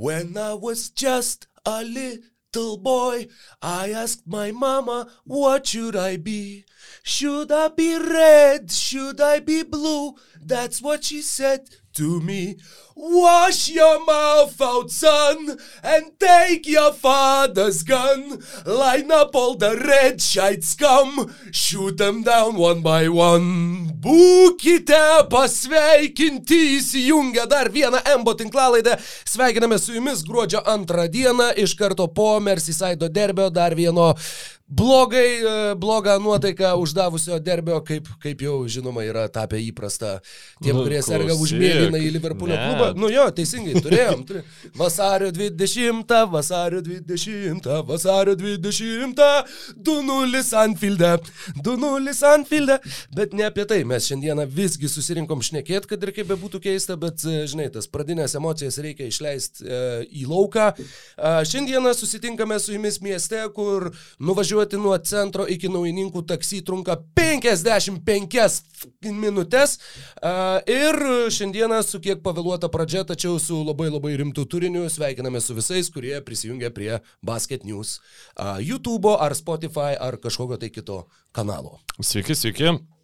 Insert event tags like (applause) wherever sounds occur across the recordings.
When I was just a little boy, I asked my mama, what should I be? Should I be red? Should I be blue? That's what she said to me. Wash your mouth out, son, and take your father's gun. Line up all the red shite scum, shoot them down one by one. Būkite pasveikinti įsijungę dar vieną Embo tinklalaidę. Sveikiname su jumis gruodžio antrą dieną iš karto po Merseyside derbio dar vieno blogai, e, blogą nuotaiką uždavusio derbio, kaip, kaip jau žinoma yra tapę įprasta tiem, Nu, kurie serga klausyk. užmėlyną į Liverpoolio Ne. klubą. Nu jo, teisingai, turėjom. turėjom. Vasario 20, vasario 20, vasario 20, 2-0 Anfilde, 2-0 Anfilde. Bet ne apie tai, mes šiandieną visgi susirinkom šnekėti, kad ir kaip bebūtų keista, bet, e, žinai, tas pradinės emocijas reikia išleisti e, į lauką. E, šiandieną susitinkame su jumis mieste, kur nuvažiuoti nuo centro iki naujininkų taksi trunka 55 minutės. Ir šiandieną su kiek pavėluota pradžia, tačiau su labai labai rimtu turiniu sveikiname su visais, kurie prisijungia prie Basket News YouTube ar Spotify ar kažkokio tai kito kanalo. Sveiki, sveiki.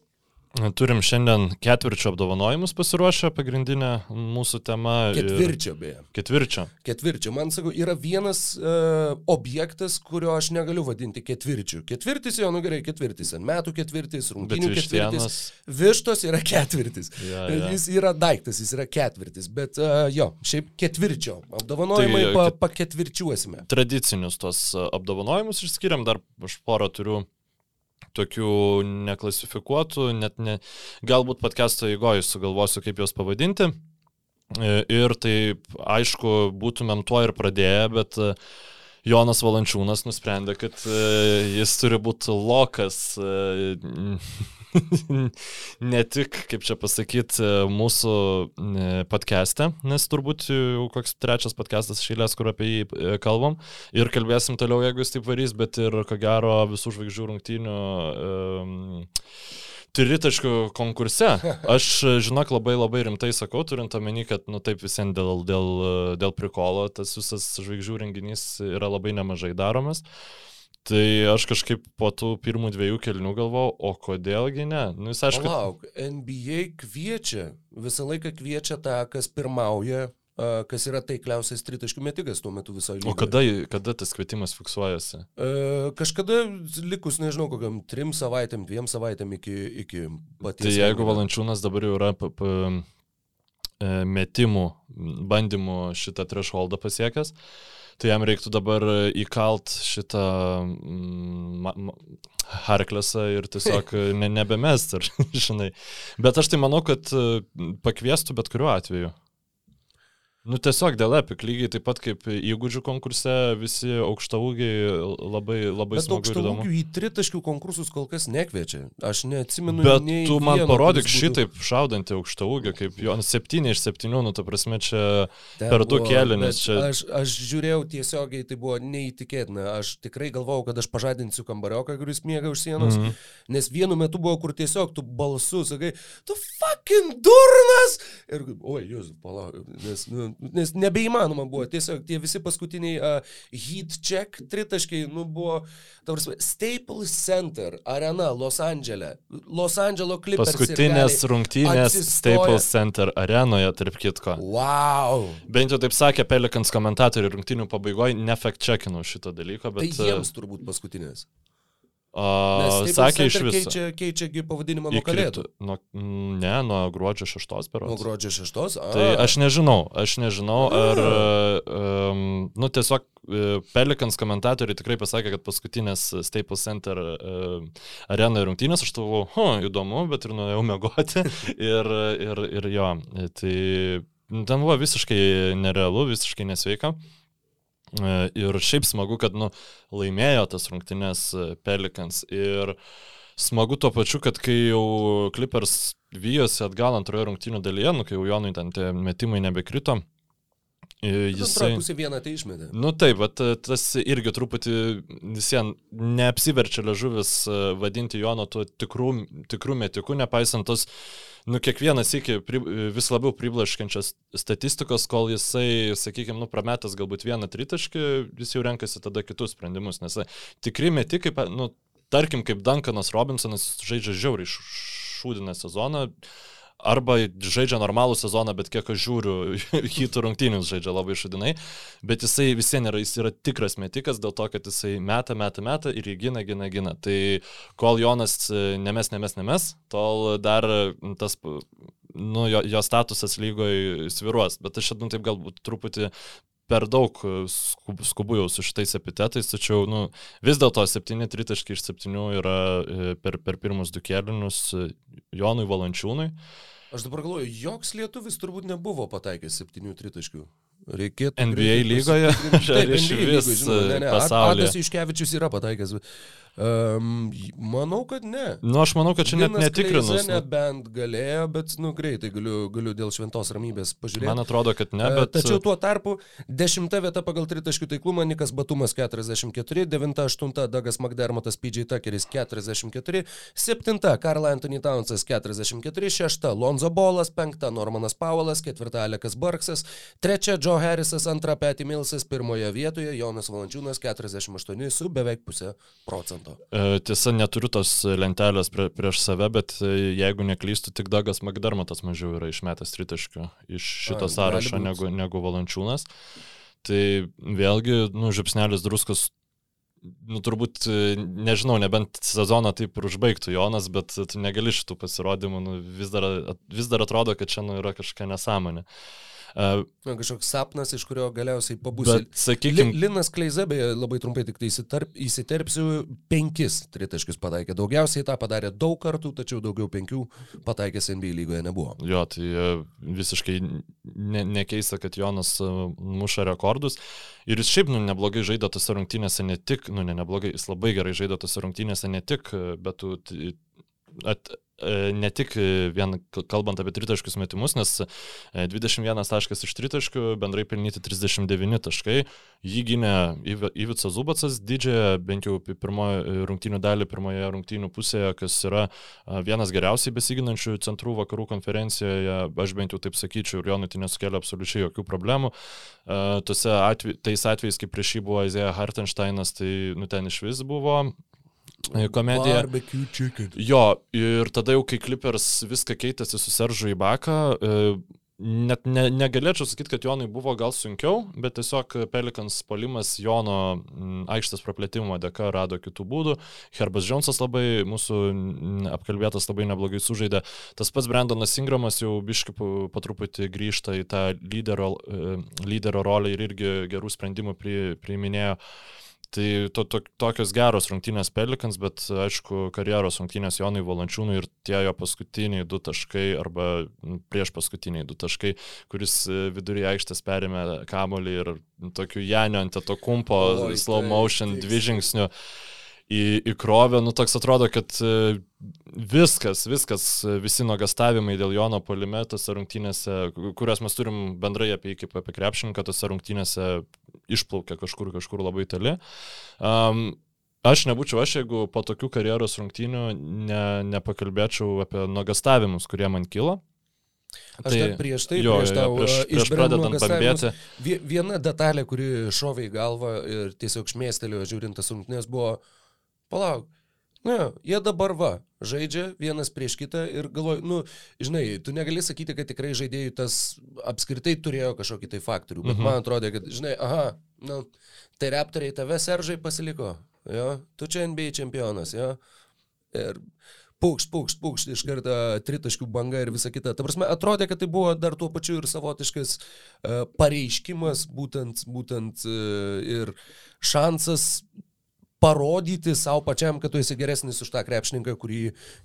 Turim šiandien ketvirčio apdovanojimus pasiruošę, pagrindinė mūsų tema. ir- Ketvirčio beje. Ketvirčio. Ketvirčio. Man sakau, yra vienas uh, objektas, kurio aš negaliu vadinti ketvirčiu. Ketvirtis jau, nu gerai, ketvirtis. Ant metų ketvirtis, rungtynių ketvirtis. Vištos yra ketvirtis. Ja, ja. Jis yra daiktas, jis yra ketvirtis. Bet uh, jo, šiaip ketvirčio. Apdovanojimai Tai, pa, ket- paketvirčiuosime. Tradicinius tos apdovanojimus išskiriam, dar aš porą turiu tokių neklasifikuotų, net ne, galbūt podcast'o įgojų sugalvosiu, kaip juos pavadinti. E, Ir taip, aišku, būtumėm tuo ir pradėję, bet e, Jonas Valančiūnas nusprendė, kad e, jis turi būti lokas (laughs) ne tik, kaip čia pasakyti, mūsų e, podcast'e, nes turbūt jau koks trečias podcast'as šeilės, kur apie jį e, kalbam. Ir kalbėsim toliau, jeigu jis taip varys, bet ir ko gero visų žvaigždžių rungtynių um, tritaškių konkurse. Aš, žinok, labai labai rimtai sakau, turint omeny, kad, nu taip visiems dėl, dėl, dėl prikolo tas visas žvaigždžių renginys yra labai nemažai daromas. Tai aš kažkaip po tų pirmų dviejų kelnių galvojau, o kodėlgi ne? Nu, jis aišku, Palauk, NBA kviečia, visą laiką kviečia tą, kas pirmauja, kas yra taikliausias tritaškių metikas tuo metu visoje lygoje. o kada, kada tas kvietimas fiksuojasi? E, kažkada likus, nežinau, kokiam trim savaitėm, dviem savaitėm iki, iki paties. Tai jeigu. Valančiūnas dabar jau yra e, metimų, bandymų šitą thresholdą pasiekęs, tai jam reiktų dabar įkalt šitą mm, Harklesą ir tiesiog ne, nebemest, ar, (laughs) žinai. Bet aš tai manau, kad e, pakviestų bet kuriuo atveju. Nu tiesiog dėl epik, lygiai taip pat kaip įgūdžių konkurse visi aukštaūgiai labai, labai Bet smagu ir įdomu. į tritaškių konkursus kol kas nekviečia. Aš neatsimenu. Bet tu man vieno, parodyk šitaip šaudantį aukštą ūgį, kaip jo 7 iš 7, nu, ta prasme, čia Ten per du bet Čia... Aš, aš žiūrėjau tiesiogiai, tai buvo neįtikėtina. Aš tikrai galvojau, kad aš pažadinsiu kambarioką, kuris miega už sienos. Mm. Nes vienu metu buvo, kur tiesiog tu balsu sakai, tu fucking durnas. Ir, oi, jūs, palauk, nes, nu, nes nebeįmanoma buvo. Tiesiog tie visi paskutiniai uh, heat check tritaškiai, nu, buvo, tavars, Staples Center, arena Los Andželė, Los Andželo Clippers. Paskutinės rungtynės atsistoja. Staples Center arenoje, tarp kitko. Wow. Bent jau taip sakė Pelikans komentatoriai rungtynių pabaigoje, ne fact checkinau šito dalyko, Tai bet... jiems turbūt paskutinės. Staples sakė iš viso. Keičia, keičiagi pavadinimą nuo kalėdų. Nuo, ne, nuo gruodžio 6 per Nuo gruodžio 6. A, Tai aš nežinau, aš nežinau, ar, um, nu, tiesiog e, Pelikans komentatoriai tikrai pasakė, kad paskutinės Staples Center uh, arenoje rungtynės, aš tavau, hu, įdomu, bet ir nuėjau mėgoti. (laughs) ir, ir, ir jo, tai ten buvo visiškai nerealu, visiškai nesveika. E, Ir šiaip smagu, kad nu, laimėjo tas rungtynės e, Pelikans. Ir smagu tuo pačiu, kad kai jau Clippers vyjosi atgal antroje rungtynių dalyje, nu, kai jau Jonui ten tie metimai nebekrito, Jisai... Antroji pusė vieną tai išmetė. Nu taip, bet tas irgi truputį visiems neapsiverčia ležuvis e, vadinti Jono tuo tikrų, tikrų metikų, nepaisant tos, nu kiekvienas iki pri, vis labiau priblaškiančios statistikos, kol jisai, sakykime, nu prametęs galbūt vieną tritaškį, jis jau renkasi tada kitus sprendimus, nes e, tikri metikai, nu, tarkim, kaip Duncanas Robinsonas žaidžia žiauriai šūdinę sezoną arba žaidžia normalų sezoną, bet kiek aš žiūriu, (laughs) hitų rungtynius žaidžia labai šudinai, bet jisai vis vien yra, jis yra tikras metikas dėl to, kad jisai meta, meta, meta ir jį gina, gina, gina. Tai kol Jonas e, nemes, nemes, nemes, tol dar tas nu, jo, jo statusas lygoje sviruos, bet aš nu, taip galbūt truputį per daug skubu jau su šitais epitetais, tačiau nu, vis dėlto 7 tritaškai iš 7 yra e, per, per pirmus du kėlinius e, Jonui Valančiūnui. Aš dabar galvoju, joks lietuvis turbūt nebuvo pataikęs 7 tritaškių. Reikėtų. NBA lygoje? (laughs) Taip, NBA lygoje, žinoma, ne, ne. Pasaulyje. Adas Iškevičius yra pataikęs. Um, manau, kad ne. Nu, aš manau, kad čia net netikrinus. Ne, nebent galėjo, bet, nu, greitai galiu, galiu dėl šventos ramybės pažiūrėti. Man atrodo, kad ne, bet... Tačiau tuo tarpu dešimta vieta pagal tritaškių taiklumą Nikas Batumas 44, 9-8 Dagas McDermottas PJ Tuckeris 44, 7 Karl Anthony Townsas 44, 6 Lonzo Bolas, 5 Normanas Paulas, 4 Alekas Barksas, 3 Joe Harrisas, 2 Patty Millsas, 1 vietoje Jonas Valančiūnas 48 su beveik pusė procentų procento. E, tiesa, neturiu tos lentelės prie, prieš save, bet e, jeigu neklystu, tik Dagas Magdarmatas mažiau yra išmetęs tritaškių iš šito A, sąrašo negu, negu Valančiūnas. Tai vėlgi, nu, žipsnelis druskos nu, turbūt, e, nežinau, nebent sezoną taip ir užbaigtų Jonas, bet tu negali šitų pasirodymų, nu, vis, dar, vis dar atrodo, kad čia nu, yra kažkokia nesąmonė. Uh, Uh, kažkoks sapnas, iš kurio galiausiai pabūs. Sakykime. Linas Kleiza, beje, labai trumpai tik tai įsiterp, įsiterpsiu, penkis tritaškius pataikė. Daugiausiai tą padarė daug kartų, tačiau daugiau penkių pataikęs NBA lygoje nebuvo. Jo, tai e, visiškai ne, nekeista, kad Jonas e, muša rekordus. Ir jis šiaip, nu, neblogai žaidė tose rungtynėse ne tik, nu, ne neblogai, jis labai gerai žaidė tose rungtynėse ne tik, bet tu at, E, ne tik e, vien kalbant apie tritaškius metimus, nes 21 e, taškas iš tritaškių, bendrai pelnyti 39 taškai, jį gynė Ivica Zubacas didžiąją, bent jau pirmojo rungtynių dalį, pirmoje rungtynių pusėje, kas yra vienas geriausiai besiginančių centrų vakarų konferencijoje, aš bent jau taip sakyčiau, ir Jonui tai nesukelia absoliučiai jokių problemų. Tuose atvej, tais atvejais, kaip prieš jį buvo Izėja Hartensteinas, tai nu ten iš vis buvo. E, komedija. Barbecue chicken. Jo, ir tada jau kai Clippers viską keitėsi su Seržu į baką, e, net ne, negalėčiau sakyti, kad Jonui buvo gal sunkiau, bet tiesiog Pelikans polimas Jono aikštės praplėtimo dėka rado kitų būdų. Herbas Džonsas labai, mūsų apkalbėtas labai neblogai sužaidė. Tas pats Brandonas Ingramas jau biški patruputį grįžta į tą lyderio, e, lyderio rolę ir irgi gerų sprendimų pri, priiminėjo. Tai to, to, tokios geros rungtynės Pelikans, bet aišku, karjeros rungtynės Jonai Valančiūnui ir tie jo paskutiniai du taškai arba prieš paskutiniai du taškai, kuris e, viduryje aikštės perėmė kamolį ir tokiu Janio ant to kumpo, Oi, slow motion, dvi žingsnių į, įkrovę, nu toks atrodo, kad e, viskas, viskas, visi nuogastavimai dėl Jono polime tose rungtynėse, kurias mes turim bendrai apie kaip apie krepšininką, tose rungtynėse išplaukia kažkur, kažkur labai toli. Um, Aš nebūčiau aš, jeigu po tokių karjeros rungtynių ne, nepakalbėčiau apie nuogastavimus, kurie man kilo. Aš tai, dar prieš tai, jo, prieš, tau, prieš, prieš pradedant kalbėti. Viena detalė, kuri šovė į galvą ir tiesiog šmėstelėjo žiūrintas rungtynės, buvo, palauk, Na, jie dabar va, žaidžia vienas prieš kitą ir galvoju, nu, žinai, tu negali sakyti, kad tikrai žaidėjai tas apskritai turėjo kažkokį tai faktorių, bet mhm. man atrodo, kad, žinai, aha, nu, tai reptoriai tave seržai pasiliko, jo, tu čia NBA čempionas, jo, ir pūkšt, pūkšt, pūkšt, iš karto tritaškių banga ir visa kita. Ta prasme, atrodė, kad tai buvo dar tuo pačiu ir savotiškas uh, pareiškimas, būtent, būtent uh, ir šansas parodyti savo pačiam, kad tu esi geresnis už tą krepšininką, kurį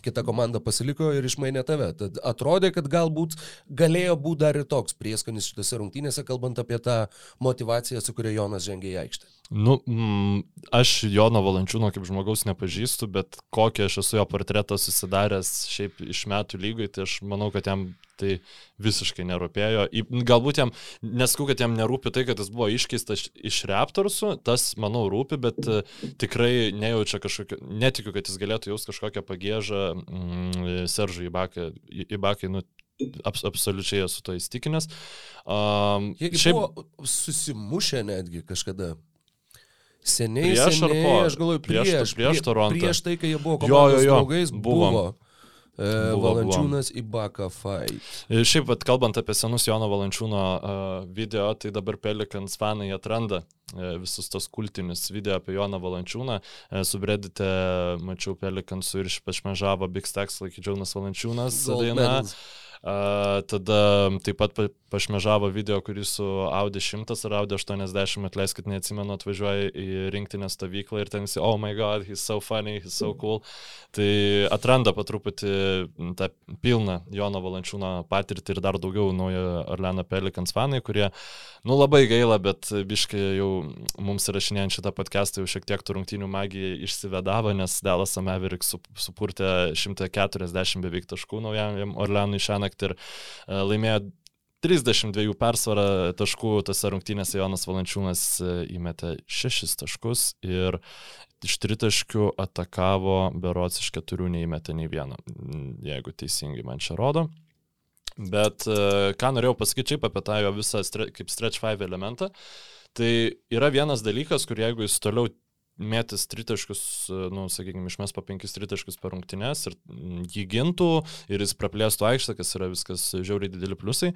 kita komanda pasiliko ir išmainė tave. Tad atrodė, kad galbūt galėjo būti dar ir toks prieskonis šitose rungtynėse, kalbant apie tą motivaciją, su kuria Jonas žengė į aikštę. Nu, mm, aš Jono Valančiūno kaip žmogaus nepažįstu, bet kokį aš esu jo portretą susidaręs šiaip iš metų lygai, tai aš manau, kad jam tai visiškai nerūpėjo. Galbūt jam, nesku, kad jam nerūpi tai, kad jis buvo iškeistas iš Raptorsų, tas, manau, rūpi, bet uh, tikrai nejaučia kažkokio, netikiu, kad jis galėtų jaus kažkokią pagėžą mm, Seržui Ibakai, Ibakai nu, abs absoliučiai esu to įstikinęs. Um, Jie šiaip buvo susimušę netgi kažkada. Seniai, prieš seniai, ar po? Aš galvoju, prieš, prieš, prieš Torontą. Prieš tai, kai jie buvo komandos jo, jo, jo. draugais, buvo. buvo. E, Buvo, Valančiūnas į Baką fight. Ir šiaip, vat, kalbant apie senus Jono Valančiūno uh, video, tai dabar Pelikans fanai atranda visus tos kultinius video apie Joną Valančiūną. Subredite, mačiau Pelikansų ir išpešmežavo Big Stacks, laiky Džonas Valančiūnas. Daina. Uh, tada taip pat pašmežavo video, kurį su Audi 100 ar Audi 80, atleiskit, neatsimenu, atvažiuoja į rinktinę stovyklą ir ten visi, oh my god, he's so funny, he's so cool. Tai atranda patruputį tą pilną Jono Valančiūno patirtį ir dar daugiau naujo Orleano Pelikans fanai, kurie, nu labai gaila, bet biškai jau mums rašinėjant šitą podcastą jau šiek tiek turrungtinių magija išsivedavo, nes Dallas Maverick supurtė 140 beveik taškų naujam Orleanui šią naktį ir e, laimėjo 32 persvarą taškų tose rungtynėse Jonas Valančiūnas e, įmetė 6 taškus ir iš tritaškių atakavo berots iš keturių neįmetė nei vieno, jeigu teisingai man čia rodo. Bet e, ką norėjau pasakyti šiaip apie tą jo visą stre, kaip stretch 5 elementą, tai yra vienas dalykas, kur jeigu jis toliau mėtis tritaškus, nu, sakykime, išmes po penkis tritaškus per rungtynes ir jį gintų ir jis praplėstų aikštę, kas yra viskas žiauriai dideli pliusai.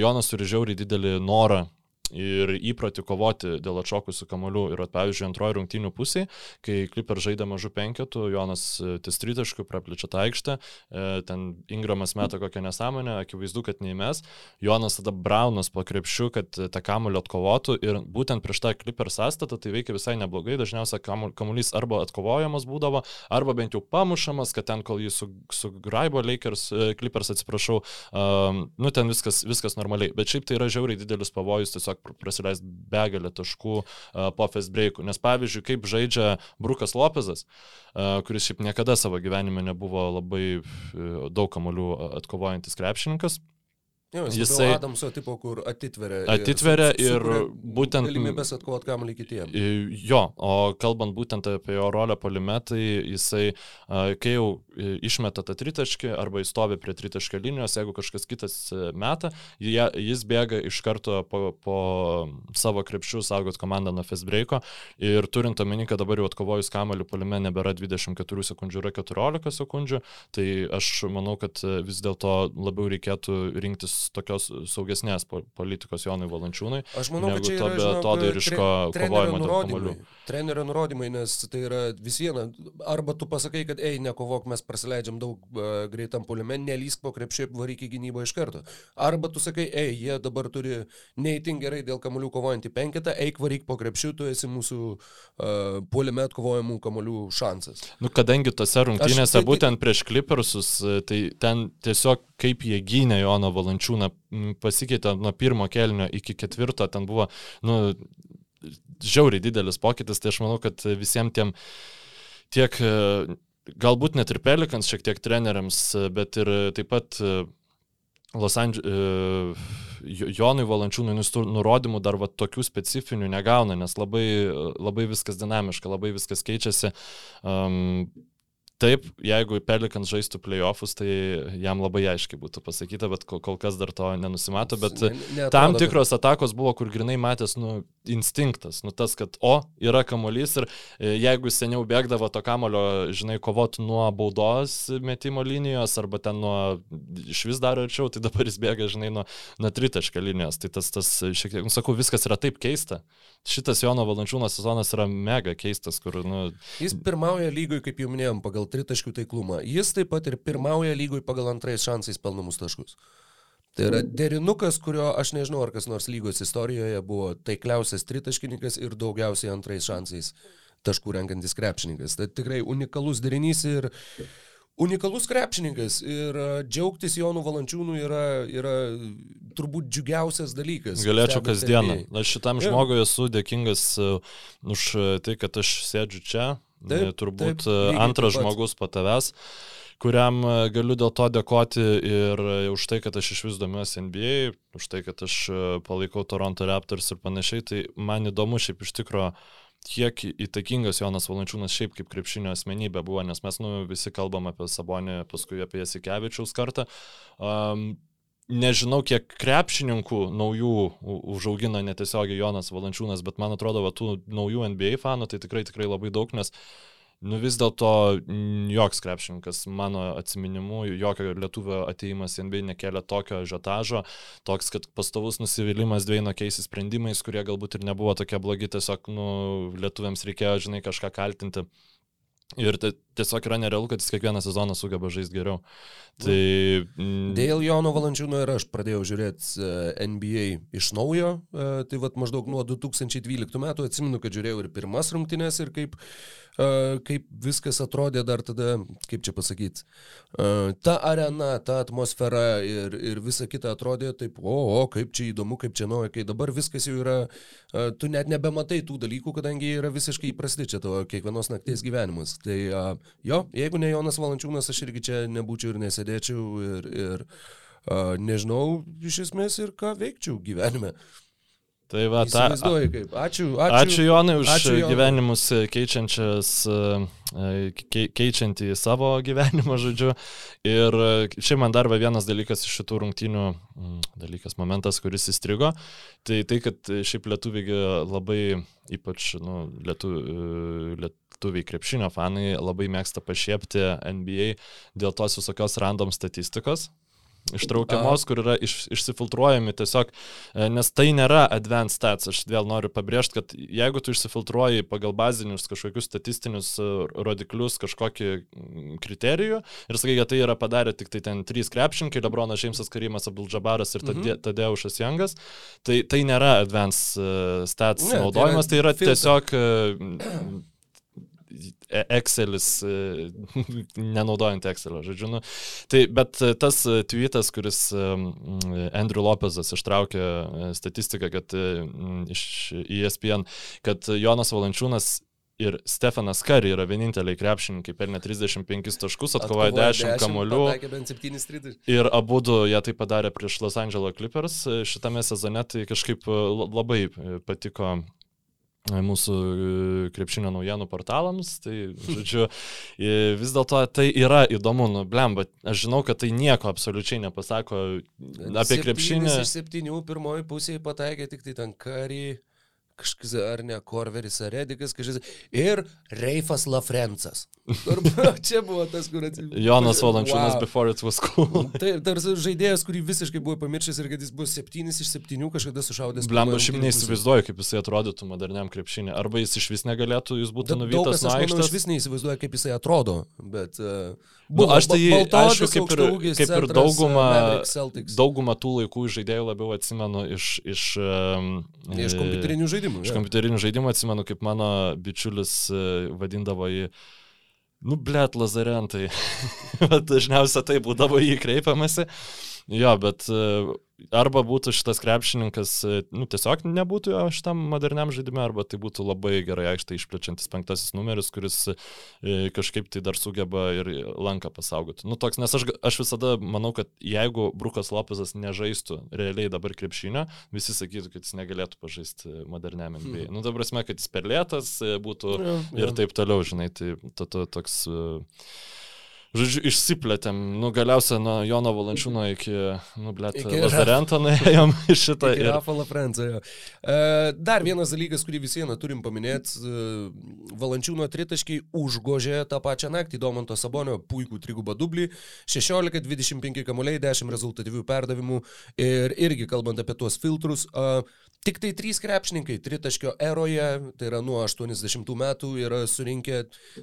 Jonas turi žiauriai didelį norą ir įprotį kovoti dėl atšokusių kamolių. Ir, pavyzdžiui, antroji rungtynių pusė, kai Kliper žaidė mažų penketų, Jonas e, ties tritaškų praplečia tą aikštę, e, ten Ingramas meta kokią nesąmonę, akivaizdu, kad neįmes. Jonas tada Braunas po krepšių, kad tą kamolį atkovotų ir būtent prieš tą Kliper sąstatą tai veikia visai neblogai. Dažniausiai kamuolys arba atkovojamas būdavo, arba bent jau pamušamas, kad ten, kol jį sugraibo su Lakers, Clippers, atsiprašau, um, nu ten viskas, viskas normaliai. Bet šiaip tai yra žiauriai didelis pavojus tiesiog prasileis begalę taškų uh, po fast breakų. Nes pavyzdžiui, kaip žaidžia Brukas Lopezas, uh, kuris šiaip niekada savo gyvenime nebuvo labai uh, daug kamolių atkovojantis krepšininkas, Jo, jisai Adamso tipo, kur atitveria. Atitveria ir, ir būtent... Galimybės atkovot kamuolį kitiems. Jo, o kalbant būtent apie jo rolę polimetai, jisai, kai jau išmeta tą tritaškį arba įstovi prie tritaškio linijos, jeigu kažkas kitas e, meta, jis bėga iš karto po, po savo krepšių saugot komandą nuo fast breako ir turint omeny, kad dabar jau atkovojus kamuolį polime nebėra 24 sekundžių, yra 14 sekundžių, tai aš manau, kad vis dėlto labiau reikėtų rinktis tokios saugesnės politikos Jonui Valančiūnui. Aš manau, kad čia yra betodariško tre, kovojimo dėl kamolių. Trenerio nurodymai, nes tai yra vis viena, arba tu pasakai, kad ei, nekovok, mes praleidžiam daug uh, greitam poliume, nelysk po krepšį, varyk į gynybą iš karto. Arba tu sakai, ei, jie dabar turi neįtin gerai dėl kamolių kovojantį penketą, eik varyk po krepšį, tu esi mūsų uh, poliume atkovojamų kamolių šansas. Nu, kadangi tose rungtynėse, Aš, tai, būtent prieš Clippersus, tai ten tiesiog kaip jie gynė Jono Valančiūną, pasikeitė nuo pirmo kelnio iki ketvirto, ten buvo, nu, žiauriai didelis pokytis, tai aš manau, kad visiems tiem tiek, galbūt net ir Pelikans šiek tiek treneriams, bet ir taip pat Los Andželė, Jonui Valančiūnui nurodymų dar va tokių specifinių negauna, nes labai, labai viskas dinamiška, labai viskas keičiasi. Um, Taip, jeigu Pelikans žaistų playoffus, tai jam labai aiškiai būtų pasakyta, bet kol, kol kas dar to nenusimato, bet ne, neatrodo, tam tikros atakos buvo, kur grinai matęs, nu, instinktas, nu, tas, kad, o, yra kamolys ir e, jeigu seniau bėgdavo to kamolio, žinai, kovoti nuo baudos metimo linijos arba ten nuo iš vis dar arčiau, tai dabar jis bėga, žinai, nuo, nuo tritaškio linijos, tai tas, tas šiek tiek, nu, sakau, viskas yra taip keista. Šitas Jono Valančiūno sezonas yra mega keistas, kur, nu... Jis pirmauja lygoj, kaip jau minėjom, pagal pagal tritaškių taiklumą. Jis taip pat ir pirmauja lygoj pagal antrais šansais pelnamus taškus. Tai yra derinukas, kurio aš nežinau, ar kas nors lygos istorijoje buvo taikliausias tritaškininkas ir daugiausiai antrais šansais taškų renkantis krepšininkas. Tai tikrai unikalus derinys ir unikalus krepšininkas ir a, džiaugtis Jonu Valančiūnu yra, yra turbūt džiugiausias dalykas. Galėčiau kasdieną. Aš šitam žmogui esu dėkingas e, už e, tai, kad aš sėdžiu čia. Taip, Turbūt taip, e, antras taip pat. žmogus po tavęs, kuriam e, galiu dėl to dėkoti ir e, už tai, kad aš iš vis domiuosi NBA, už tai, kad aš palaikau Toronto Raptors ir panašiai. Tai man įdomu šiaip iš tikrųjų kiek įtakingas Jonas Valančiūnas šiaip kaip krepšinio asmenybė buvo, nes mes nu, visi kalbam apie Sabonį, paskui apie Jasikevičiaus kartą. Um, nežinau, kiek krepšininkų naujų užaugino netiesiogiai Jonas Valančiūnas, bet man atrodo, va, tų naujų NBA fanų tai tikrai, tikrai labai daug, nes Nu vis dėlto joks krepšininkas, mano atminimu, jokio lietuvio ateimas į NBA nekelia tokio žiotažo, toks, kad pastovus nusivylimas dviejų keisis sprendimais, kurie galbūt ir nebuvo tokie blogi, tiesiog nu, lietuviams reikėjo, žinai, kažką kaltinti. Ir tai tiesiog yra nerealu, kad jis kiekvieną sezoną sugeba žaisti geriau. Tai... Mm, Dėl Jono Valančiūno ir aš pradėjau žiūrėti NBA iš naujo, e, tai vad maždaug nuo 2012 metų atsimenu, kad žiūrėjau ir pirmas rungtynes ir kaip, e, kaip viskas atrodė dar tada, kaip čia pasakyti, ta arena, ta atmosfera ir, ir visa kita atrodė taip, o, o kaip čia įdomu, kaip čia nauja, kai dabar viskas jau yra, e, tu net nebematai tų dalykų, kadangi jie yra visiškai įprasti čia tavo kiekvienos nakties gyvenimas. Tai e, jo, jeigu ne Jonas Valančiūnas, aš irgi čia nebūčiau ir nesėdėčiau ir, ir uh, nežinau iš esmės ir ką veikčiau gyvenime. Tai va, ta, kaip. Ačiū, ačiū. Ačiū Jonai už ačiū Jonai. gyvenimus keičiančias, e, kei- keičiantį savo gyvenimą, žodžiu. Ir čia man dar vienas dalykas iš šitų rungtynių, dalykas, momentas, kuris įstrigo, tai tai, kad šiaip lietuviai labai, ypač nu, lietu, e, lietuviai krepšinio fanai, labai mėgsta pašiepti NBA dėl tos visokios random statistikos. Ištraukiamos, kur yra iš, išsifiltruojami tiesiog, e, nes tai nėra advanced stats. Aš vėl noriu pabrėžti, kad jeigu tu išsifiltruoji pagal bazinius kažkokius statistinius e, rodiklius, kažkokį kriterijų ir sakai, kad tai yra padarę tik tai ten trys krepšinkai, Lebronas Šeimsas Karimas Abdulžabaras ir Mhm. Tadeušas Jangas, tai, tai nėra advanced e, stats Ne, tai yra naudojimas, tai yra filtras. tiesiog e, E- Excelis, e, (laughs) nenaudojant Excelio, žodžiu. Nu, tai, bet e, tas e, tweetas, kuris e, Andrew Lopezas ištraukė e, statistiką, kad e, iš ESPN, kad Jonas Valančiūnas ir Stefanas Kari yra vieninteliai krepšininkai, pelnė 35 taškus, atkovojo 10 kamolių. Pataikė bent 7 stritis. Ir abu du jie tai padarė prieš Los Angeles Clippers e, šitame sezone, tai kažkaip e, la- labai e, patiko e, mūsų e, krepšinio naujienų portalams. Tai, žodžiu, (laughs) e, vis dėlto tai yra įdomu, nu, blemba, aš žinau, kad tai nieko absoliučiai nepasako apie krepšinį. Iš septynių pirmoji pusėje pataikė tik tai ten karį. Kažkas ar ne Korveris ar Redikas, kažkas. Ir Reifas Lafrencas. (laughs) Čia buvo tas, kur atsiprašau. Jonas Valančiūnas wow. before it was cool. (laughs) Taip, tarsi žaidėjas, kurį visiškai buvo pamiršęs ir kad jis buvo septynis iš septynių kažkada sušaudęs. Blemba, aš šiaip neįsivaizduoju, kaip jisai atrodytų moderniam krepšinį. Arba jis iš vis negalėtų, jis būtų nuvytas aš manau, aikštės. vis neįsivaizduoja, kaip jisai atrodo, bet... Uh, Nu, aš tai, aišku, kaip ir, kaip ir daugumą, Celtics. daugumą tų laikų žaidėjų labiau atsimenu iš... Iš, um, Iš kompiuterinių žaidimų. Iš jo. kompiuterinių žaidimų atsimenu, kaip mano bičiulis e, vadindavo jį, nu, blėt, lazarentai. (laughs) Bet Dažniausiai tai būdavo į jį kreipiamasi. Jo, bet e, arba būtų šitas krepšininkas, e, nu, tiesiog nebūtų jo šitam moderniam žaidimui, arba tai būtų labai gerai aikštę išplečiantis penktasis numeris, kuris e, kažkaip tai dar sugeba ir lanką pasaugoti. Nu, toks, nes aš, aš visada manau, kad jeigu Brukas Lopezas nežaistų realiai dabar krepšinio, visi sakytų, kad jis negalėtų pažaisti moderniam NBA. Nu, ta prasme, kad jis per lėtas būtų Jo, ir jo. taip toliau, žinai, tai to, to, toks... e, Žodžiu, išsiplėtėm, nu galiausiai nuo Jono Valančiūno iki, nu, blėt, Lazarento nuėjom į šitą. Ir Ir, Rafalą Francą. jo. E, Dar vienas dalykas, kurį vis viena turim paminėti. Valančiūno tritaškiai užgožė tą pačią naktį Domanto Sabonio puikų trigubą dublį. 16-25 kamuoliai, 10 rezultatyvių perdavimų. Ir irgi kalbant apie tuos filtrus, e, Tik tai trys krepšininkai tritaškio eroje, tai yra nuo 80 metų, yra surinkę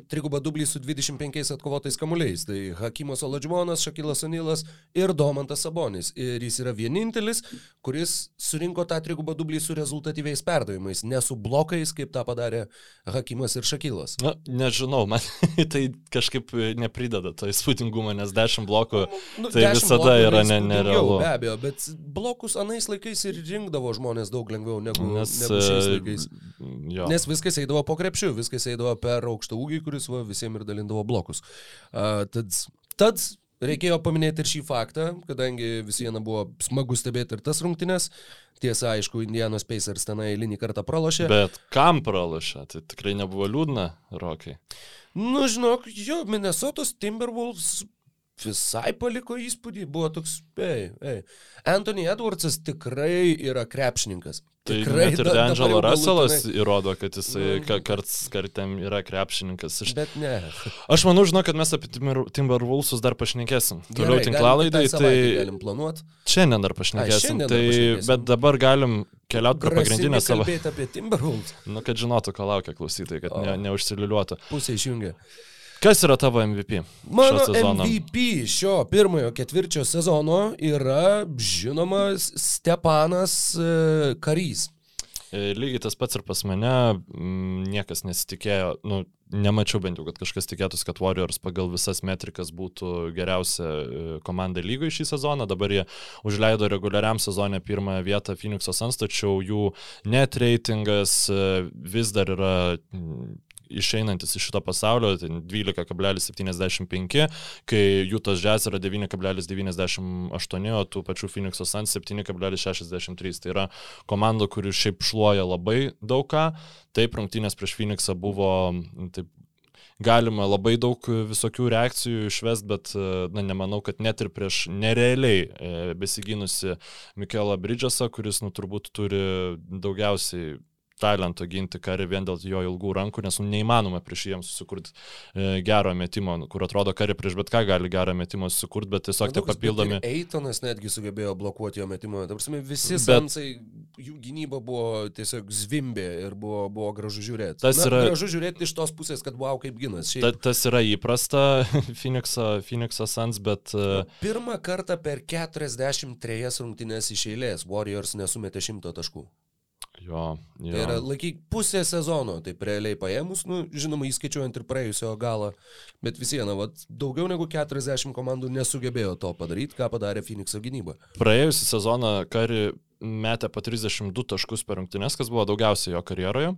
trigubą dublį su 25 atkovotais kamuoliais. Tai Hakimas Oladžmonas, Šakilas Anilas ir Domantas Sabonis. Ir jis yra vienintelis, kuris surinko tą trigubą dublį su rezultatyviais perdavimais, ne su blokais, kaip tą padarė Hakimas ir Šakilas. Na, nežinau, man (laughs) tai kažkaip neprideda to įspūdingumo, nes 10 blokų Nu, tai 10 visada blokų yra ne, nerealu. Be abejo, bet blokus anais laikais ir rinkdavo žmonės daug lengviau negu, Nes, negu šiais e, laikais. jo. Nes viskas eidavo po krepšiu, viskas eidavo per aukštą ūgį, kuris va, visiems ir dalindavo blokus. Uh, tad, tad reikėjo paminėti ir šį faktą, kadangi visieną buvo smagu stebėti ir tas rungtynes. Tiesa, aišku, Indianos Pacers tenai eilinį kartą pralošė. Bet kam pralašė? Tai tikrai nebuvo liūdna, Rokai. Nu, žinok, jo, Minnesotos Timberwolves visai paliko įspūdį, buvo toks, ei, ei. Anthony Edwardsas tikrai yra krepšininkas. Tai tikrai net ir da- jau Russellas įrodo, kad jisai Nu. ka- karts kartėm yra krepšininkas. Aš, Bet ne. aš manau, žinau, kad mes apie Timber- Timberwolvesus dar pašnekėsim. Toliau Gerai, tinklalaidai, kitai savaitei tai Galim planuoti. šiandien dar pašnekėsim. šiandien dar Tai, pašnekėsim. bet dabar galim keliauti prie pagrindinės savo... kalbėti apie Timberwolves. Nu, kad žinotų, ko laukia klausytojai, kad ne, O. neužsiliuliuotų. Pusė išjungia. Kas yra tavo MVP? Mano šio sezono? MVP šio pirmojo ketvirčio sezono yra žinomas Stepanas e, Karys. E, Lygiai tas pats ir pas mane, niekas nesitikėjo, nu, nemačiau bent jau, kad kažkas tikėtųsi, kad Warriors pagal visas metrikas būtų geriausia e, komanda lygoje šį sezoną. Dabar jie užleido reguliariam sezonė pirmąją vietą Phoenix'o Suns, tačiau jų net reitingas vis dar yra išeinantis iš šito pasaulio, tai 12,75, kai Jutas Jazz yra 9,98, o tų pačių Phoenix'o Suns 7,63. Tai yra komanda, kuri šiaip šluoja labai daug ką. Taip, rungtynės prieš Phoenix'ą buvo taip, galima labai daug visokių reakcijų išvest, bet na, nemanau, kad net ir prieš nerealiai e, besiginusi Mikelą Bridgesą, kuris nu, turbūt turi daugiausiai talento ginti karį vien dėl jo ilgų rankų, nes nu, neįmanoma prieš jiems susikurti e, gerą metimą, nu, kur atrodo karį prieš bet ką gali gerą metimą susikurti, bet tiesiog tie papildomi... Eitonas netgi sugebėjo blokuoti jo metimą. Tarsi visi Bet- sansai, jų gynyba buvo tiesiog zvimbė ir buvo, buvo gražu žiūrėti. Tas Na, yra- Gražu žiūrėti iš tos pusės, kad wow, kaip ginas. Ta, Šiaip, tas yra įprasta (laughs) Phoenix'o, Suns, bet e, Pirmą kartą per 43 rungtynės iš eilės Warriors nesumetė 100 taškų. Jo, jo. Tai yra laikyk pusę sezono, taip realiai paėmus, nu, žinoma, įskaičiuojant ir praėjusio galą, bet vis viena, vat, daugiau negu 40 komandų nesugebėjo to padaryti, ką padarė Phoenix'o gynyba. Praėjusią sezoną Kari metė po 32 taškus per rungtynes, kas buvo daugiausiai jo karjeroje.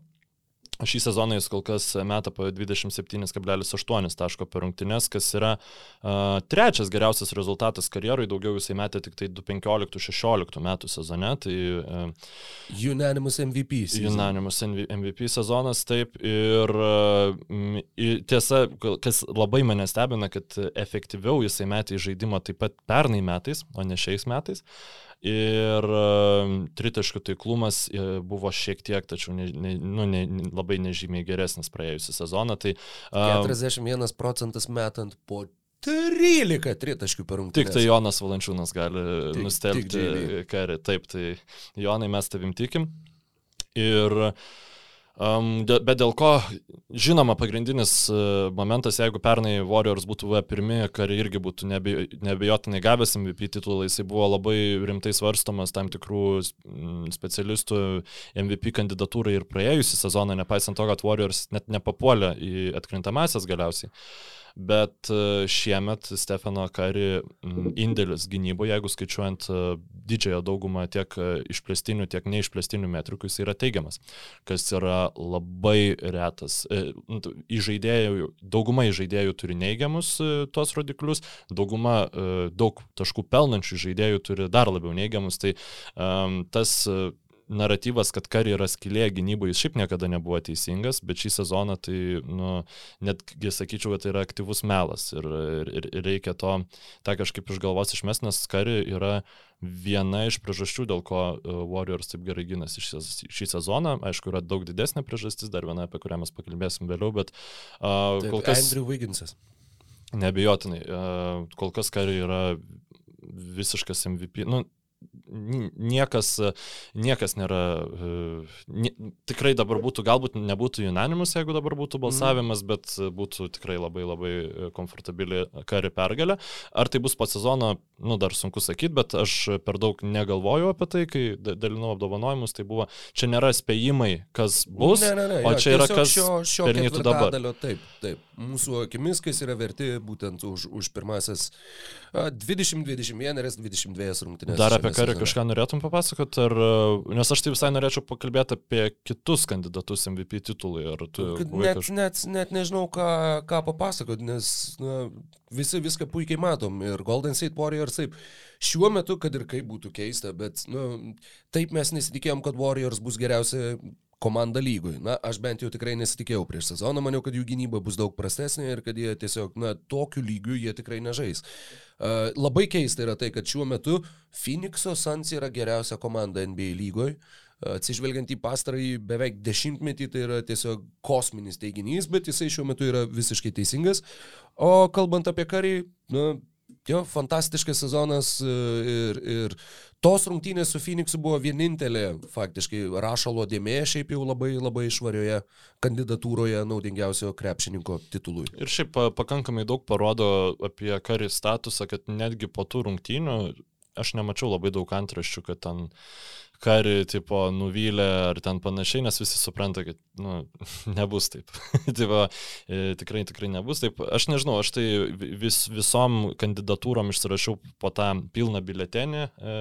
Šį sezoną jis kol kas meta po 27,8 taško per rungtynes, kas yra uh, trečias geriausias rezultatas karjerui, daugiau jisai metė tik tai 2015-16 metų sezone, tai uh, Unanimous MVP. season. Unanimous MVP sezonas, taip. Ir i- tiesa, kas labai mane stebina, kad efektyviau jisai metė į žaidimą taip pat pernai metais, o ne šiais metais. Ir tritaškių taiklumas e, buvo šiek tiek, tačiau ne, ne, nu, ne, labai nežymiai geresnis praėjusią sezoną. Tai, a, 41 procentas metant po 13 tritaškių per rungtynės. Tik tai Jonas Valančiūnas gali Tik- nustelbti karį. Taip, tai Jonai mes tavim tikim. Ir Um, bet dėl ko, žinoma, pagrindinis uh, momentas, jeigu pernai Warriors būtų buvę pirmi, kari irgi būtų nebejo- nebejotinai gavęs MVP titulą, jisai buvo labai rimtai svarstomas tam tikrų specialistų MVP kandidatūrai ir praėjusią sezoną, nepaisant to, kad Warriors net nepapuolė į atkrintamasias galiausiai. Bet e, šiemet Stefano Kari indėlis gynyboje, jeigu skaičiuojant e, didžiąją daugumą tiek e, išplėstinių, tiek neišplėstinių metrikų, jis yra teigiamas, kas yra labai retas. Įžaidėjų, dauguma įžaidėjų turi neigiamus tuos rodiklius, dauguma daug taškų pelnančių žaidėjų turi dar labiau neigiamus. Tai um, tas e, naratyvas, kad kari yra skilė gynyboje, šiaip niekada nebuvo teisingas, bet šį sezoną tai, nu, netgi sakyčiau, kad tai yra aktyvus melas ir, ir, ir reikia to, tą kažkaip iš galvos išmest, nes kari yra viena iš priežasčių, dėl ko uh, Warriors taip gerai gynasi šį, šį sezoną. Aišku, yra daug didesnė priežastis, dar viena, apie kurią mes pakalbėsim vėliau, bet uh, Taip, kol kas... Andrew Wigginsas. Nebejotinai. Uh, kol kas kari yra visiškas MVP. Nu, niekas, niekas nėra, nie, tikrai dabar būtų, galbūt nebūtų unanimus, jeigu dabar būtų balsavimas, mm. bet būtų tikrai labai labai komfortabili kari pergalė. Ar tai bus po sezono, nu dar sunku sakyti, bet aš per daug negalvoju apie tai, kai dalinau apdovanojimus, tai buvo, čia nėra spėjimai, kas bus, ne, ne, ne, o jo, čia yra tiesiog kas šio, šio pelnytų dabar. ketvirtadalio, Taip, taip. Mūsų akimis, kas yra verti būtent už, už pirmasis 20-21 ir 22 rungtynės. Dar apie karį sezone. kažką norėtum papasakot, ar, nes aš tai visai norėčiau pakalbėti apie kitus kandidatus MVP titului, tu... Net, kaž- net, net nežinau, ką, ką papasakot, nes na, visi viską puikiai matom. Ir Golden State Warriors taip. Šiuo metu, kad ir kaip būtų keista, bet nu, taip mes nesitikėjom, kad Warriors bus geriausia komanda lygoj. Na, aš bent jau tikrai nesitikėjau prieš sezoną, maniau, kad jų gynyba bus daug prastesnė ir kad jie tiesiog, na, tokiu lygiu jie tikrai nežais. Uh, labai keista yra tai, kad šiuo metu Phoenix'o Suns yra geriausia komanda NBA lygoj. Atsižvelgiant į pastarąjį beveik dešimtmetį, tai yra tiesiog kosminis teiginys, bet jisai šiuo metu yra visiškai teisingas. O kalbant apie karį, na, jo, fantastiškas sezonas e, ir, ir tos rungtynės su Phoenixu buvo vienintelė faktiškai rašalo dėmė šiaip jau labai labai švarioje kandidatūroje naudingiausio krepšininko titului. Ir šiaip pa- pakankamai daug parodo apie karį statusą, kad netgi po tų rungtynių aš nemačiau labai daug antraščių, kad ten karį tipo nuvylė ar ten panašiai, nes visi supranta, kad nu, (laughs) nebus taip. (laughs) tai va, e, tikrai, tikrai nebus taip. Aš nežinau, aš tai vis, visom kandidatūrom išsirašiau po tą pilną biletenį, e,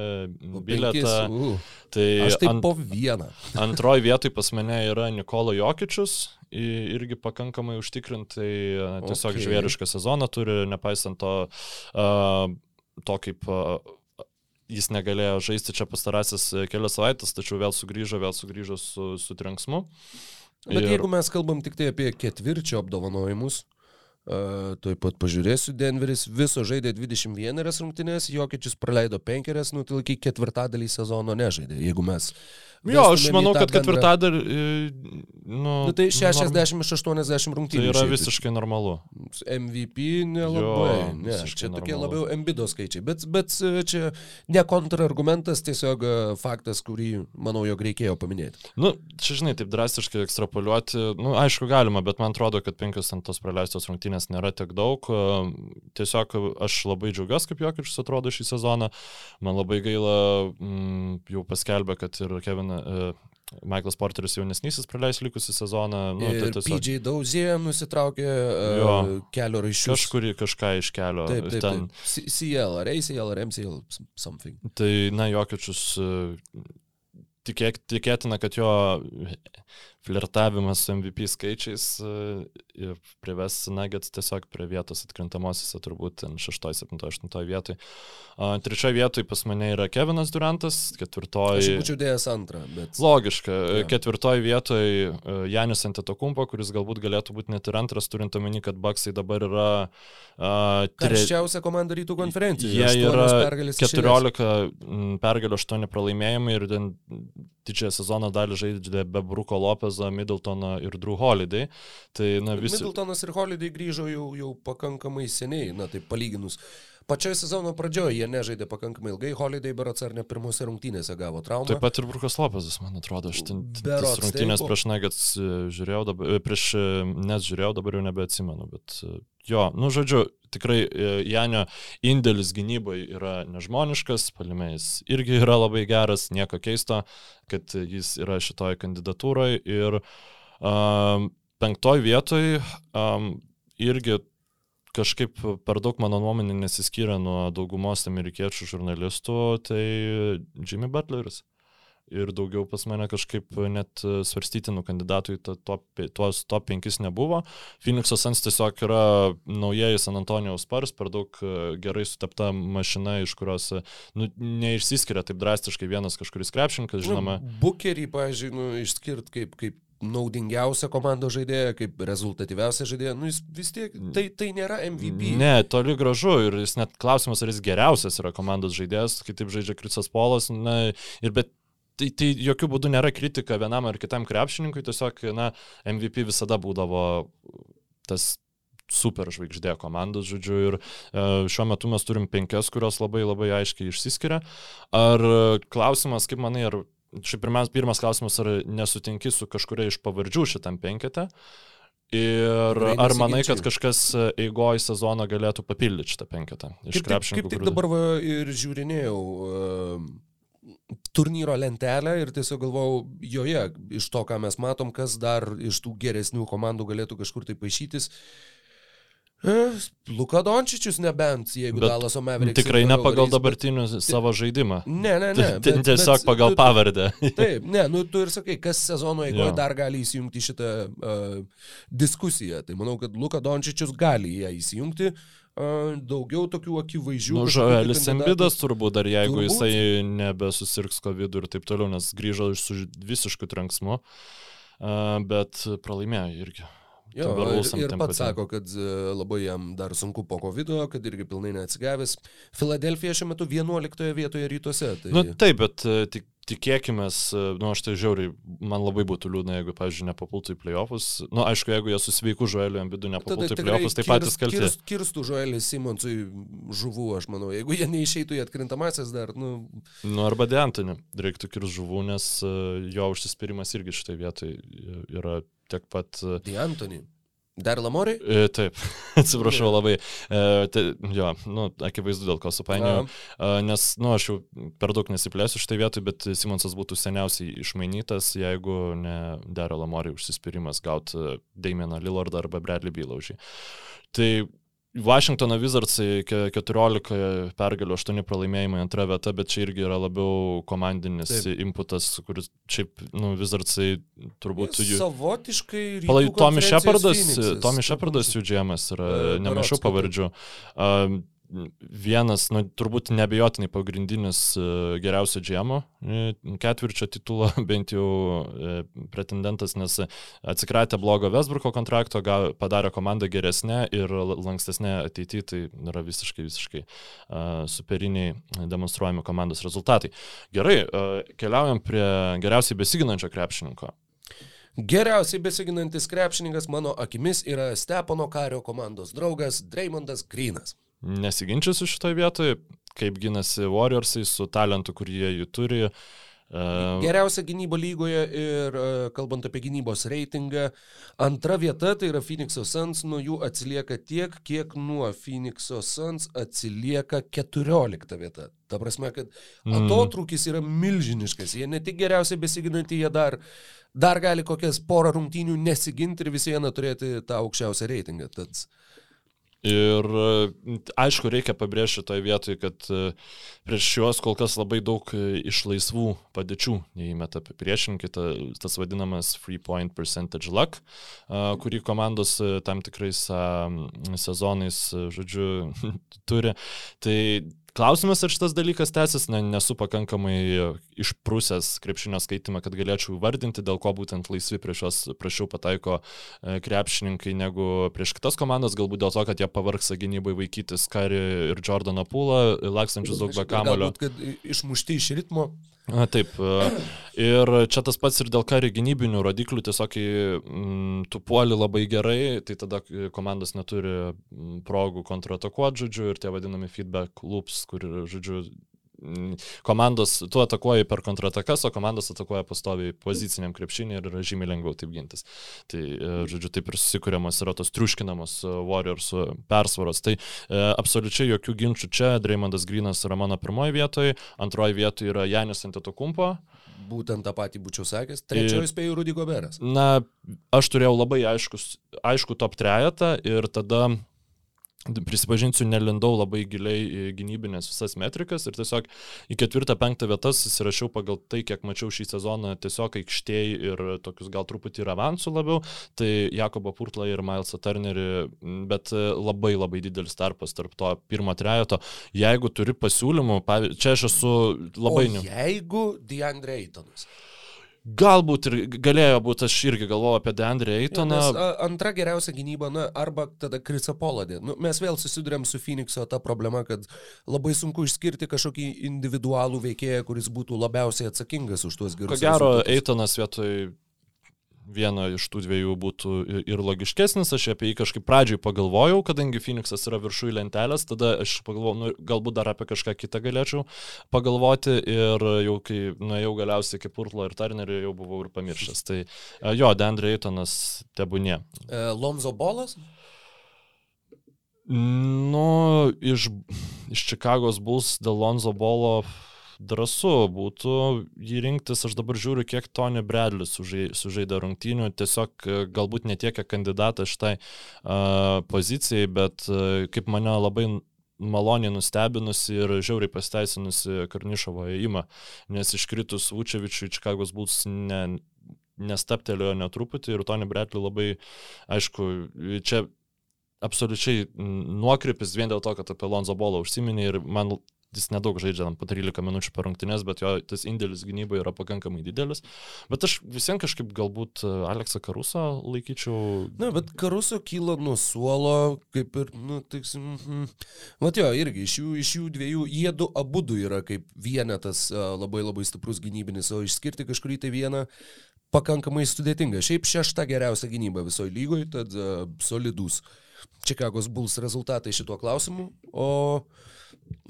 biletą. Uh, Tai aš tai ant- po vieną. (laughs) Antroji vietoj pas mane yra Nikola Jokičius, irgi pakankamai užtikrintai, a, tiesiog Okay. žvėrišką sezoną turi, nepaisant to, to kaip jis negalėjo žaisti čia pastarasis e, kelias savaitės, tačiau vėl sugrįžo, vėl sugrįžo su, su trenksmu. Bet Ir- jeigu mes kalbam tik tai apie ketvirčio apdovanojimus, uh, tuoj pat pažiūrėsiu, Denveris viso žaidė 21 rungtynės, Jokičius praleido 5, nu tai laiky ketvirtadalį sezono nežaidė, jeigu mes... Jo, aš manau, kad ketvirtadalį, e, nu, Nu, tai norm- 60 iš 80 Tai rungtynių. yra šiaip. visiškai normalu. MVP nelabai. Jo, ne, čia tokie normalu. labiau embido skaičiai. Bet, bet e, čia ne kontrargumentas, tiesiog e, faktas, kurį, manau, jog reikėjo paminėti. Nu, čia žinai, taip drastiškai ekstrapoliuoti, nu, aišku, galima, bet man atrodo, kad penkios ant tos praleistos rungtynės nėra tiek daug. Tiesiog aš labai džiaugiuosi, kaip Jokičius atrodo šį sezoną. Man labai gaila, mm, jau paskelbė, kad ir Kevin, e, Michaelas Porteris jaunesnysis praleis likusį sezoną. Nu, tai tiesiog PJ Dauzė nusitraukė Jo. uh, kelio ryšius. kažkurį kažką iš kelio. Taip, taip, ten, taip. CL, ar ACL, ar MCL, something. Tai, na, Jokičius e, tikėk, tikėtina, kad jo flirtavimas su MVP skaičiais e, prives Nuggets tiesiog prie vietos atkrintamosiose, turbūt 6, 7, 8 vietoj. Trečioje vietoje pas mane yra Kevinas Durantas, Aš ketvirtoji. būčiau dėjęs antrą, bet... Logiška. Jo. Ketvirtoji vietoje Janis Antetokumpo, kuris galbūt galėtų būti net ir antras, turint omeny, kad Baksai dabar yra uh, Karščiausia komanda rytų konferencijoje. Jie yra pergalės iš eilės. 14 mm, pergalių, 8 pralaimėjimai ir ten didžiąją sezono dalį žaidė be Bruko Lopezo, Middletono ir Drew Holiday. Tai, na, visi. Middletonas ir Holiday grįžo jau, jau pakankamai seniai, na taip palyginus. Pačioje sezono pradžioje jie nežaidė pakankamai ilgai, Holiday berots ar ne pirmose rungtynėse gavo traumą. Taip pat ir Brukas Lopezas, man atrodo, aš ten Berods, rungtynės taip. prieš Nuggets e, žiūrėjau, dabar, e, prieš e, nes žiūrėjau, dabar jau nebeatsimenu, bet jo, nu žodžiu, tikrai e, Janio indėlis gynybai yra nežmoniškas, palimėjais irgi yra labai geras, nieko keisto, kad jis yra šitoj kandidatūroje ir um, penktoj vietoj um, irgi kažkaip per daug mano nuomonė nesiskiria nuo daugumos amerikiečių žurnalistų, tai Jimmy Butleris. Ir daugiau pas mane kažkaip net svarstytinų kandidatų į to- top, tuos top 5 nebuvo. Phoenix'o Suns tiesiog yra naujieji San Antonijaus Spurs, per daug e, gerai sutepta mašina, iš kurios e, nu, neišsiskiria taip drastiškai vienas kažkuris krepšininkas, žinoma. Nu, Bukerį, pažiūrėjau, nu, išskirt kaip, kaip naudingiausią komandos žaidėją, kaip rezultatyviausią žaidėją, nu, jis vis tiek, tai, tai nėra MVP. Ne, toli gražu ir jis net klausimas, ar jis geriausias yra komandos žaidėjas, kitaip žaidžia Krisas Polas, na, ir bet tai, tai jokių būdų nėra kritika vienam ar kitam krepšininkui, tiesiog, na, MVP visada būdavo tas super žvaigždė komandos, žodžiu, ir e, šiuo metu mes turim penkias, kurios labai labai aiškiai išsiskiria. Ar e, klausimas, kaip manai, ar Šiaip pirmas, pirmas klausimas, ar nesutinki su kažkuria iš pavardžių šitam penkete? Ir Tikrai ar manai, kad kažkas eigoj sezono galėtų papildyti šitą penketą? Iš Kaip kaip tik dabar va, ir žiūrinėjau uh, turnyro lentelę ir tiesiog galvojau, joje, iš to, ką mes matom, kas dar iš tų geresnių komandų galėtų kažkur tai paaišytis. Eh, Luka Dončičius nebent, jeigu Bet Dalaso Mavericks. Tikrai ne pagal dabartinių savo žaidimą. bet- Ne, ne, ne. Ti- Tiesiog pagal tu- pavardę. (laughs) Taip, ne, nu tu ir sakai, kas sezono eigoje dar gali įsijungti šitą uh, diskusiją. Tai manau, kad Luka Dončičius gali ją įsijungti. Uh, daugiau tokių akivaizdžių. Nu, Žoelis. Embidas turbūt dar, jeigu Turbūt. jisai nebesusirgs COVID ir taip toliau, nes grįžo su visišku trenksmu, bet pralaimėjo irgi. Jo, ir, ir pats sako, kad e, labai jam dar sunku po COVID, kad irgi pilnai neatsigavęs. Filadelfija šiuo metu 11 vietoje rytuose. Tai... Nu taip, bet e, tik, tikėkime, nu aš tai žiauriai, man labai būtų liūdna, jeigu, pavyzdžiui, nepapultų į playoffus. Na, nu, aišku, jeigu jie su sveiku žueliu ant vidų nepapultų į playoffs, tai patys kalti. Kirst, kirstų Žoelis Simonsui žuvų, aš manau. Jeigu jie neišeitų į atkrintamasis dar, nu... Nu, arba Deantonį reiktų kirsti žuvų, nes e, jo užsispyrimas irgi šitai vietai yra tiek pat... e, Tai Antony. Dar Lamori? E, taip, (laughs) atsiprašau labai. E, tai, jo, nu, akivaizdu, dėl ko supainiojau. E, nes, nu, aš jau per daug nesiplėsiu šitai vietoj, bet Simonsas būtų seniausiai išmainytas, jeigu ne Daryl Lamori užsispyrimas gauti Damieną Lillardą arba Bradley Bylaužį. Tai Washingtono Wizardsai ke- 14 pergalių, 8 pralaimėjimai antra vieta, bet čia irgi yra labiau komandinis Taip. Inputas, kuris šiaip, nu, Wizardsai turbūt jų... Savotiškai. Palai, Tomi konferencijos Shepardas. Tomi Shepardas jų džemas yra, E, berods, pavardžių. Um, Vienas, nu, turbūt nebejotinai pagrindinis e, geriausio džemo e, ketvirčio titulo, (laughs) bent jau e, pretendentas, nes atsikratė blogo Vesbruko kontrakto, ga- padarė komandą geresnę ir lankstesnę ateityje, tai yra visiškai, visiškai superiniai demonstruojami komandos rezultatai. Gerai, keliaujam prie geriausiai besiginančio krepšininko. Geriausiai besiginantis krepšininkas mano akimis yra Stepono Kario komandos draugas Dreymondas Grinas. Nesiginčiusiu šitoje vietoje, kaip ginasi Warriorsai su talentu, kurį jie jų turi. Uh, Geriausia gynyba lygoje ir e, kalbant apie gynybos reitingą, antra vieta tai yra Phoenix'o Suns, nuo jų atsilieka tiek, kiek nuo Phoenix'o Suns atsilieka 14 vieta. Ta prasme, kad Mm. atotrukis yra milžiniškas. Jie ne tik geriausiai besiginantį, jie dar, dar gali kokias porą rungtynių nesiginti ir vis viena turėti tą aukščiausią reitingą. Tad Ir e, aišku, reikia pabrėžti toje vietoje, kad e, prieš juos kol kas labai daug e, iš laisvų padėčių neįmeta priešininkai, ta, tas vadinamas free point percentage luck, kurį komandos tam tikrais sezonais, žodžiu, (laughs) turi. Tai Klausimas, ar šitas dalykas tęsis, ne, nesu pakankamai išprūsęs krepšinio skaitimą, kad galėčiau vardinti, dėl ko būtent laisvi prieš juos prašiau pataiko e, krepšininkai negu prieš kitas komandas, galbūt dėl to, kad jie pavargsa gynybai vaikytis Kari ir Jordaną Pūlą, lakstančius daug be kamulio. Galbūt, kad išmušti iš ritmo. Na, taip. Ir čia tas pats ir dėl kari gynybinių rodiklių, tiesiog mm, tu puoli labai gerai, tai tada e, komandos neturi progų kontratakuoti, žodžiu, ir tie vadinami feedback loops, kur, žodžiu, komandos, tu atakuoji per kontratakas, o komandos atakuoja pastoviai poziciniam krepšinį ir yra žymiai lengviau taip gintis. Tai, e, žodžiu, taip ir susikūriamas yra tos triuškinamos e, Warriors e, persvaros. Tai e, absoliučiai jokių ginčių čia. Dreymondas Grinas yra mano pirmoji vietoje, antroji vietoje yra Janis Antetokumpo. Būtent tą patį būčiau sakęs. Trečioji spėjau Rudy Goberas. Na, aš turėjau labai aiškus, aišku top trejetą ir tada prisipažinsiu, nelindau labai giliai į gynybinės visas metrikas ir tiesiog į ketvirtą, penktą vietas įsirašiau pagal tai, kiek mačiau šį sezoną tiesiog aikštėj ir tokius gal truputį ir avansų labiau, tai Jakobo Purtlą ir Milesą Turnerį, bet labai labai didelis tarpas tarp to pirmo trejeto. Jeigu turi pasiūlymų, čia aš esu labai... O jeigu DeAndre Aytonas. Galbūt ir galėjo būti, aš irgi galvojau apie Deandre Aytoną. Nes, a, antra geriausia gynyba, na, arba tada Krisa Poladė. Nu, mes vėl susidurėm su Phoenix'o ta problema, kad labai sunku išskirti kažkokį individualų veikėją, kuris būtų labiausiai atsakingas už tuos gerus. Ko gero, rezultatus. Eitonas vietoj vieno iš tų dviejų būtų ir logiškesnis, aš apie jį kažkaip pradžioj pagalvojau, kadangi Phoenixas yra viršui lentelės, tada aš pagalvojau, nu, galbūt dar apie kažką kitą galėčiau pagalvoti ir jau kai nuėjau galiausiai iki Purtlo ir Turnerio jau buvau ir pamiršęs. Tai jo, Dandre Eitonas tebūnė. E, Lonzo Bolas? Nu, iš, iš Čikagos Bulls dėl Lonzo Bolo drąsu būtų jį rinktis, aš dabar žiūriu, kiek Tony Bradley sužaidė rungtynių, tiesiog e, galbūt ne tiek kandidatas šitai uh, pozicijai, bet uh, kaip mane labai maloniai nustebinusi ir žiauriai pasteisinusi Karnišovo įimą, nes iškritus Vučevičiui Čikagos Bulls ne, nestaptelėjo netruputį ir Tony Bradley labai, aišku, čia absoliučiai nuokrypis vien dėl to, kad apie Lonzo Bolą užsiminė ir man jis nedaug žaidžia po 13 minučių per rungtynės, bet jo tas indėlis gynybai yra pakankamai didelis. Bet aš visiems kažkaip galbūt e, Aleksą Karusą laikyčiau. Na, bet Karuso kyla nuo suolo, kaip ir, nu, tiksim, mm, mat jo, irgi iš jų, iš jų dviejų, jie du abu du yra kaip vienetas e, labai labai stiprus gynybinis, o išskirti kažkurį tai vieną pakankamai sudėtinga. Šiaip šešta geriausia gynyba visoje lygoje, tad uh, solidus. Uh, Čikagos Bulls rezultatai šituo klausimu, o,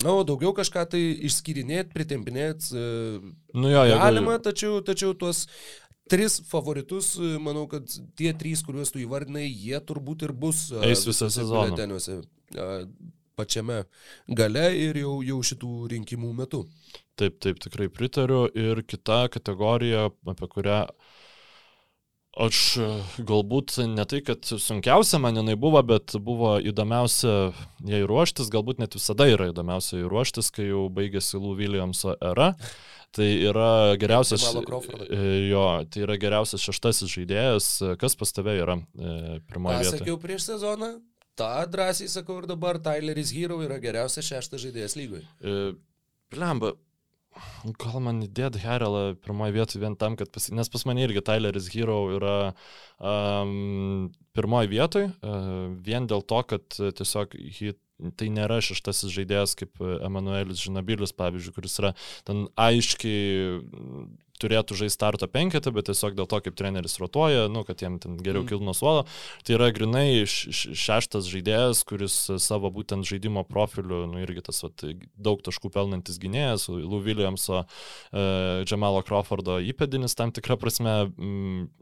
o daugiau kažką tai išskirinėti, pritempinėti e, nu jo, galima, jeigu... tačiau, tačiau tuos tris favoritus, e, manau, kad tie trys, kuriuos tu įvardinai, jie turbūt ir bus e, eis visą sezoną. Pačiame gale ir jau, jau šitų rinkimų metu. Taip, taip, tikrai pritariu. Ir kita kategorija, apie kurią Aš e, galbūt ne tai, kad sunkiausia man jinai buvo, bet buvo įdomiausia jai ruoštis, galbūt net visada yra įdomiausia jai ruoštis, kai jau baigėsi Lou Williamso era. Tai yra geriausias, e, jo, tai yra geriausias šeštasis žaidėjas. Kas pas tave yra e, pirmoje vietoje? Sakiau prieš sezoną, tą drąsiai sakau ir dabar, Tyleris Hero yra geriausias šeštas žaidėjas lygoje. E, Plemba, Gal man įdėt Herelą pirmoje vietoje vien tam, kad pas... Nes pas mane irgi Tyleris Hero yra um, pirmoje vietoje, uh, vien dėl to, kad tiesiog hit tai nėra šeštasis žaidėjas kaip Emanuelis Žinabilius, pavyzdžiui, kuris yra ten aiškiai turėtų žaisti starto penketą, bet tiesiog dėl to, kaip treneris rotuoja, nu, kad jiem ten geriau mm. kiltų nuo suolo. Tai yra grinai šeštas žaidėjas, kuris savo būtent žaidimo profiliu, nu, irgi tas vat, daug taškų pelnantis gynėjas, Lou Williamso, Jamalo Crawfordo įpėdinis tam tikrą prasme. Mm,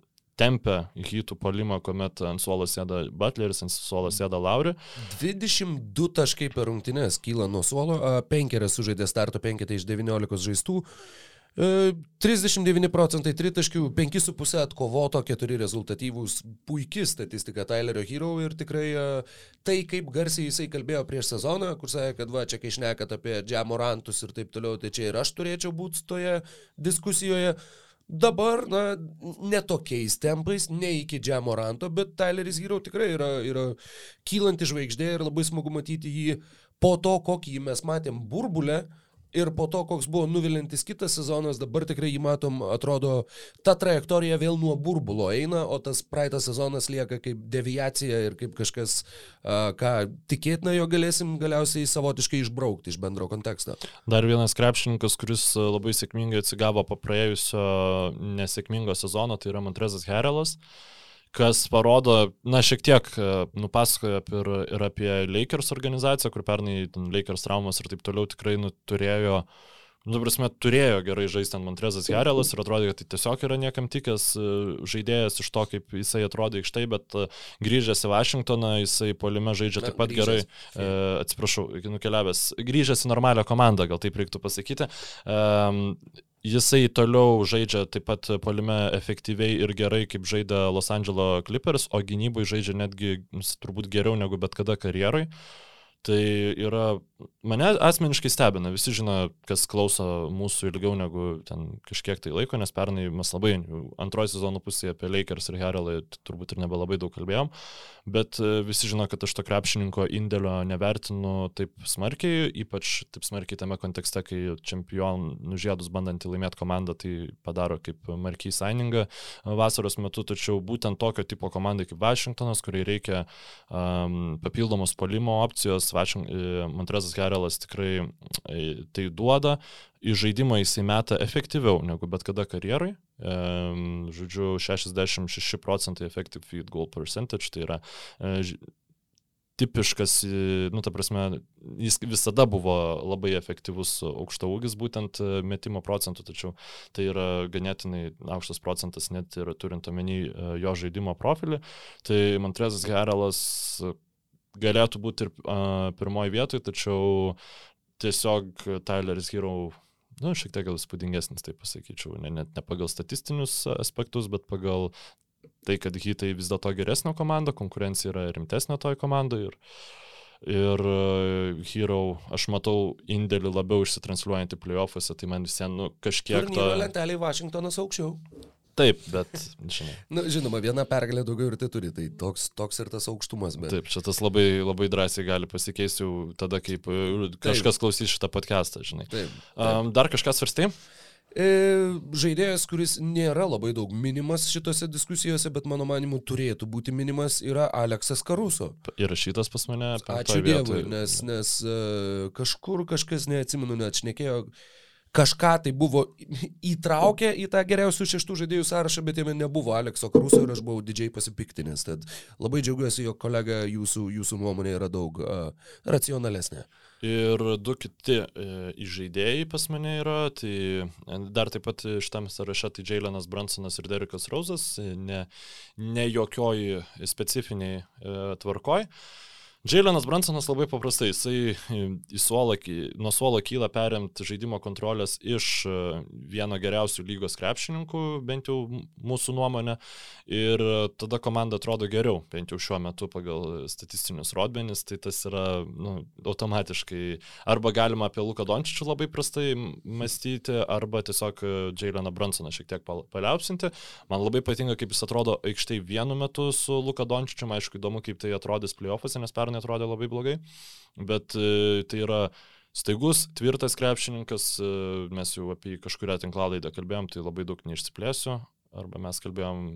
tempia hitų polimą, kuomet ant suolo sėda Butleris, ant suolo sėda Lauri. 22 taškai per rungtynės kyla nuo suolo, penkeras sužaidė starto penketą iš 19 žaistų. 39 e, procentai tritaškių, 5,5 atkovoto, 4 rezultatyvūs, puikia statistika Tylerio Hero ir tikrai e, tai, kaip garsiai jisai kalbėjo prieš sezoną, kur sakė, kad va, čia kai šnekat apie džiamorantus ir taip toliau, tai čia ir aš turėčiau būti toje diskusijoje. Dabar, na, netokiais tempais, ne iki Džiamoranto, bet Tyleris Hero tikrai yra, yra kylanti žvaigždė ir labai smagu matyti jį po to, kokį mes matėm burbulę, ir po to, koks buvo nuvilintis kitas sezonas, dabar tikrai jį matom, atrodo, ta trajektorija vėl nuo burbulo eina, o tas praeitas sezonas lieka kaip deviacija ir kaip kažkas, ką tikėtina, jo galėsim galiausiai savotiškai išbraukti iš bendro konteksto. Dar vienas krepšininkas, kuris labai sėkmingai atsigavo po praėjusio nesėkmingo sezono, tai yra Montrezas Herelas. Uh, kas parodo, na, šiek tiek e, nupasakoja ir, ir apie Lakers organizaciją, kur pernai Lakers traumas ir taip toliau tikrai nu, turėjo, nu, prasme, turėjo gerai žaisti ant Montrezas Jarelas ir atrodė, kad tai tiesiog yra niekam tikęs e, žaidėjas iš to, kaip jisai atrodė iš tai, bet e, grįžęs į Vašingtoną, jisai polime žaidžia taip pat grįžęs. gerai, e, atsiprašau, nukeliavęs, grįžęs į normalią komandą, gal taip reiktų pasakyti. E, Jisai toliau žaidžia taip pat polime efektyviai ir gerai, kaip žaidė Los Angeles Clippers, o gynybai žaidžia netgi turbūt geriau negu bet kada karjeroj. Tai yra, mane asmeniškai stebina, visi žino, kas klauso mūsų ilgiau negu ten kažkiek tai laiko, nes pernai mes labai antroji sezono pusėje apie Lakers ir Heralą turbūt ir nebelabai daug kalbėjom, bet e, visi žino, kad aš to krepšininko indėlio nevertinu taip smarkiai, ypač taip smarkiai tame kontekste, kai čempionų žiedus bandantį laimėti komandą tai padaro kaip markiai sainingą vasaros metu, tačiau būtent tokio tipo komandai kaip Washingtonas, kuriai reikia um, papildomos polimo opcijos, Montrezas Montrezas Garelas tikrai e, tai duoda, į žaidimą jisai meta efektyviau negu bet kada karjerai. E, žodžiu, 66 procentai effective field goal percentage, tai yra e, tipiškas, nu, ta prasme, jis visada buvo labai efektyvus aukšta ūgis būtent metimo procentų, tačiau tai yra ganėtinai aukštas procentas net ir turint omeny jo žaidimo profilį. Tai Montrezas Gerelas galėtų būti ir uh, pirmoji vietoje, tačiau tiesiog Tyleris Hero, nu, šiek tiek gal įspūdingesnis, tai pasakyčiau, ne, net ne pagal statistinius aspektus, bet pagal tai, kad hitai vis dėlto geresnio komanda, konkurencija yra rimtesnė toj komandai ir, ir Hero, aš matau indėlį labiau išsitransliuojantį playoffuose, tai man visiems nu, kažkiek... Turnyro to... lentelė Vašingtonas aukščiau. Taip, bet, žinai. Na, žinoma, viena pergalė daugiau ir tai turi, tai toks, toks ir tas aukštumas. Bet... Taip, čia tas labai, labai drąsiai gali pasikeisti jau tada, kaip kažkas taip. klausys šitą podcastą, žinai. Taip, taip. Um, dar kažkas svarstė? E, žaidėjas, kuris nėra labai daug minimas šitose diskusijose, bet mano manimu turėtų būti minimas, yra Aleksas Karuso. Įrašytas pas mane. Ačiū Dievui, nes, nes uh, kažkur kažkas, neatsimenu, net šnekėjo, uh, kažką tai buvo įtraukę į tą geriausių šeštų žaidėjų sąrašą, bet jame nebuvo Alekso Kruso ir aš buvau didžiai pasipiktinęs. Tad labai džiaugiuosi, jo kolega jūsų, jūsų nuomonė yra daug uh, racionalesnė. Ir du kiti e, žaidėjai pas mane yra, tai dar taip pat šitam sąraše tai Jailenas Bransonas ir Derikas Rausas, ne, ne jokioj specifiniai e, tvarkoj. E, Džiailenas Bransonas labai paprastai, jisai į suolą, nuo suolo kyla perimti žaidimo kontrolės iš e, vieno geriausių lygos krepšininkų, bent jau mūsų nuomonė, ir tada komanda atrodo geriau, bent jau šiuo metu pagal statistinius rodmenis, tai tas yra nu, automatiškai arba galima apie Luką Dončičių labai prastai mąstyti, arba tiesiog Džiaileną Bransoną šiek tiek paliaupsinti. Man labai patinka, kaip jis atrodo aikštai vienu metu su Luka Dončičiu, aišku, įdomu, kaip tai atrodys playoffuose, nes pernai pernai atrodė labai blogai, bet e, tai yra staigus, tvirtas krepšininkas, e, mes jau apie kažkurią tinklalaidą kalbėjom, tai labai daug neišsiplėsiu, arba mes kalbėjom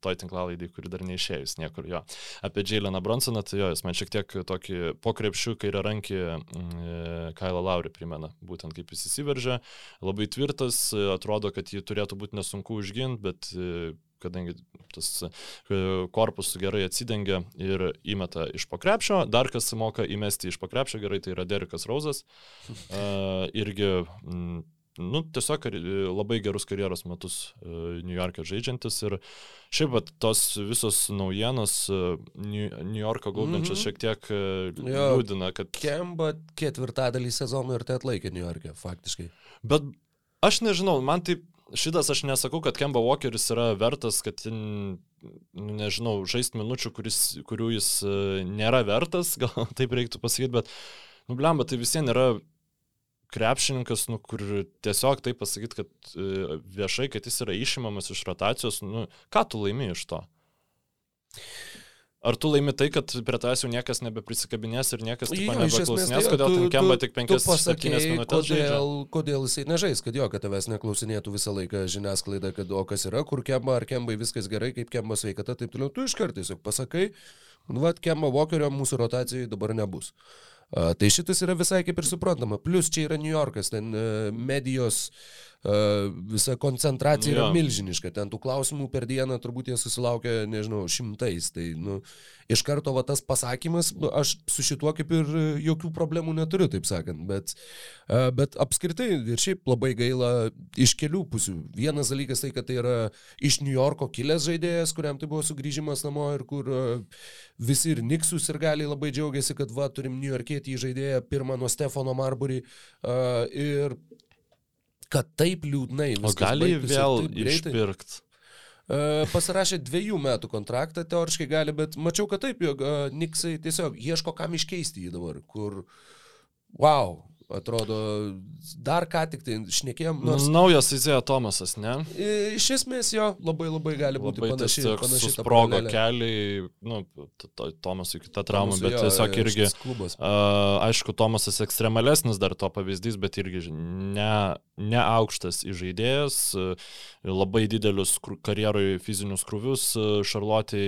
toj tinklalaidai, kuri dar neišėjus niekur jo. Apie Džiaileną Bronsoną, tai jo, jis man šiek tiek tokį pokrepšių kairę rankį mm, e, Kailą Laurį primena, būtent kaip jis įsiveržia, labai tvirtas, atrodo, kad jį turėtų būti nesunku užginti, bet kadangi tas e, korpus gerai atsidengia ir įmeta iš pokrepšio. Dar kas moka įmesti iš pokrepšio gerai, tai yra Derikas Rauzas. Uh, (laughs) irgi nu, tiesiog labai gerus karjeros metus New York'e žaidžiantis ir šiaip pat tos visos naujienos New York'o gaubiančios mm -hmm. šiek tiek liūdina, kad... Kemba ketvirtadalį sezono ir tai atlaikė New York'e, faktiškai. Bet aš nežinau, man taip šitas aš nesakau, kad Kemba Walkeris yra vertas, kad, nu, nežinau, žaisti minučių, kuris, kurių jis e, nėra vertas, (laughs) gal taip reiktų pasakyti, bet, nu, blemba, tai vis vien yra krepšininkas, nu, kur tiesiog taip pasakyti, kad e, viešai, kad jis yra išimamas iš rotacijos, nu, ką tu laimi iš to? Ar tu laimi tai, kad prie tavęs jau niekas nebeprisikabinės ir niekas taip nebeklausinės, tai, kodėl ten kemba tik 5-7 minutės? Kodėl, kodėl jisai nežais, kad jo, kad tavęs neklausinėtų visą laiką žiniasklaida, kad o kas yra, kur kemba, ar kembai viskas gerai, kaip kemba sveikata, taip toliau, tu iš karto tiesiog pasakai, nu, vad, kemba Walkerio mūsų rotacijai dabar nebus. A, tai šitas yra visai kaip ir suprantama. Plus čia yra New Yorkas, ten uh, medijos visa koncentracija yra ja. milžiniška. Ten tų klausimų per dieną turbūt jie susilaukia, nežinau, šimtais. Tai, nu, iš karto va tas pasakymas, nu, aš su šituo kaip ir jokių problemų neturiu, taip sakant. Bet, bet apskritai ir šiaip labai gaila iš kelių pusių. Vienas dalykas tai, kad tai yra iš New Yorko kilęs žaidėjas, kuriam tai buvo sugrįžimas namo ir kur visi ir Niksus ir gali labai džiaugiasi, kad va, turim New Yorkietį žaidėją pirmą nuo Stefano Marbury. Ir kad taip liūdnai. O gali vėl išpirkti? Uh, pasirašė dviejų metų kontraktą, teoriškai gali, bet mačiau, kad taip, jog uh, Niksai tiesiog ieško kam iškeisti jį dabar, kur, wow, atrodo, dar ką tik tai šnekėjom. Nors... Naujas Izėja Tomasas, ne? iš esmės jo labai labai gali būti Labai panaši, tiesiog panaši ta susprogo paralelė. keliai, nu, Tomasui kita trauma, Mūsų, bet jo, tiesiog jo, irgi... Klubas. Uh, aišku, Tomasas ekstremalesnis dar to pavyzdys, bet irgi ne, ne aukštas įžaidėjas, uh, labai didelius karjeroj fizinius krūvius, Šarlotė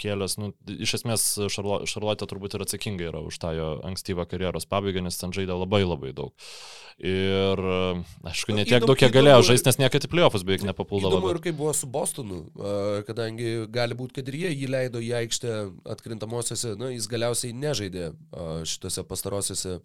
kėlės, nu, iš esmės Šarlo, Šarlotė turbūt ir atsakinga yra už tą jo ankstyvą karjeros pabaigą, nes ten žaidė labai labai daug. Ir, uh, aišku, ne tiek daug, kiek galėjo žaisti, nes niekada į playoffus beveik nepapuldavo. Įdomu ir kaip buvo su Bostonu, a, kadangi gali būti, kad ir jie jį leido į aikštę atkrintamosiose, na, jis galiausiai nežaidė a, šitose pastarosiose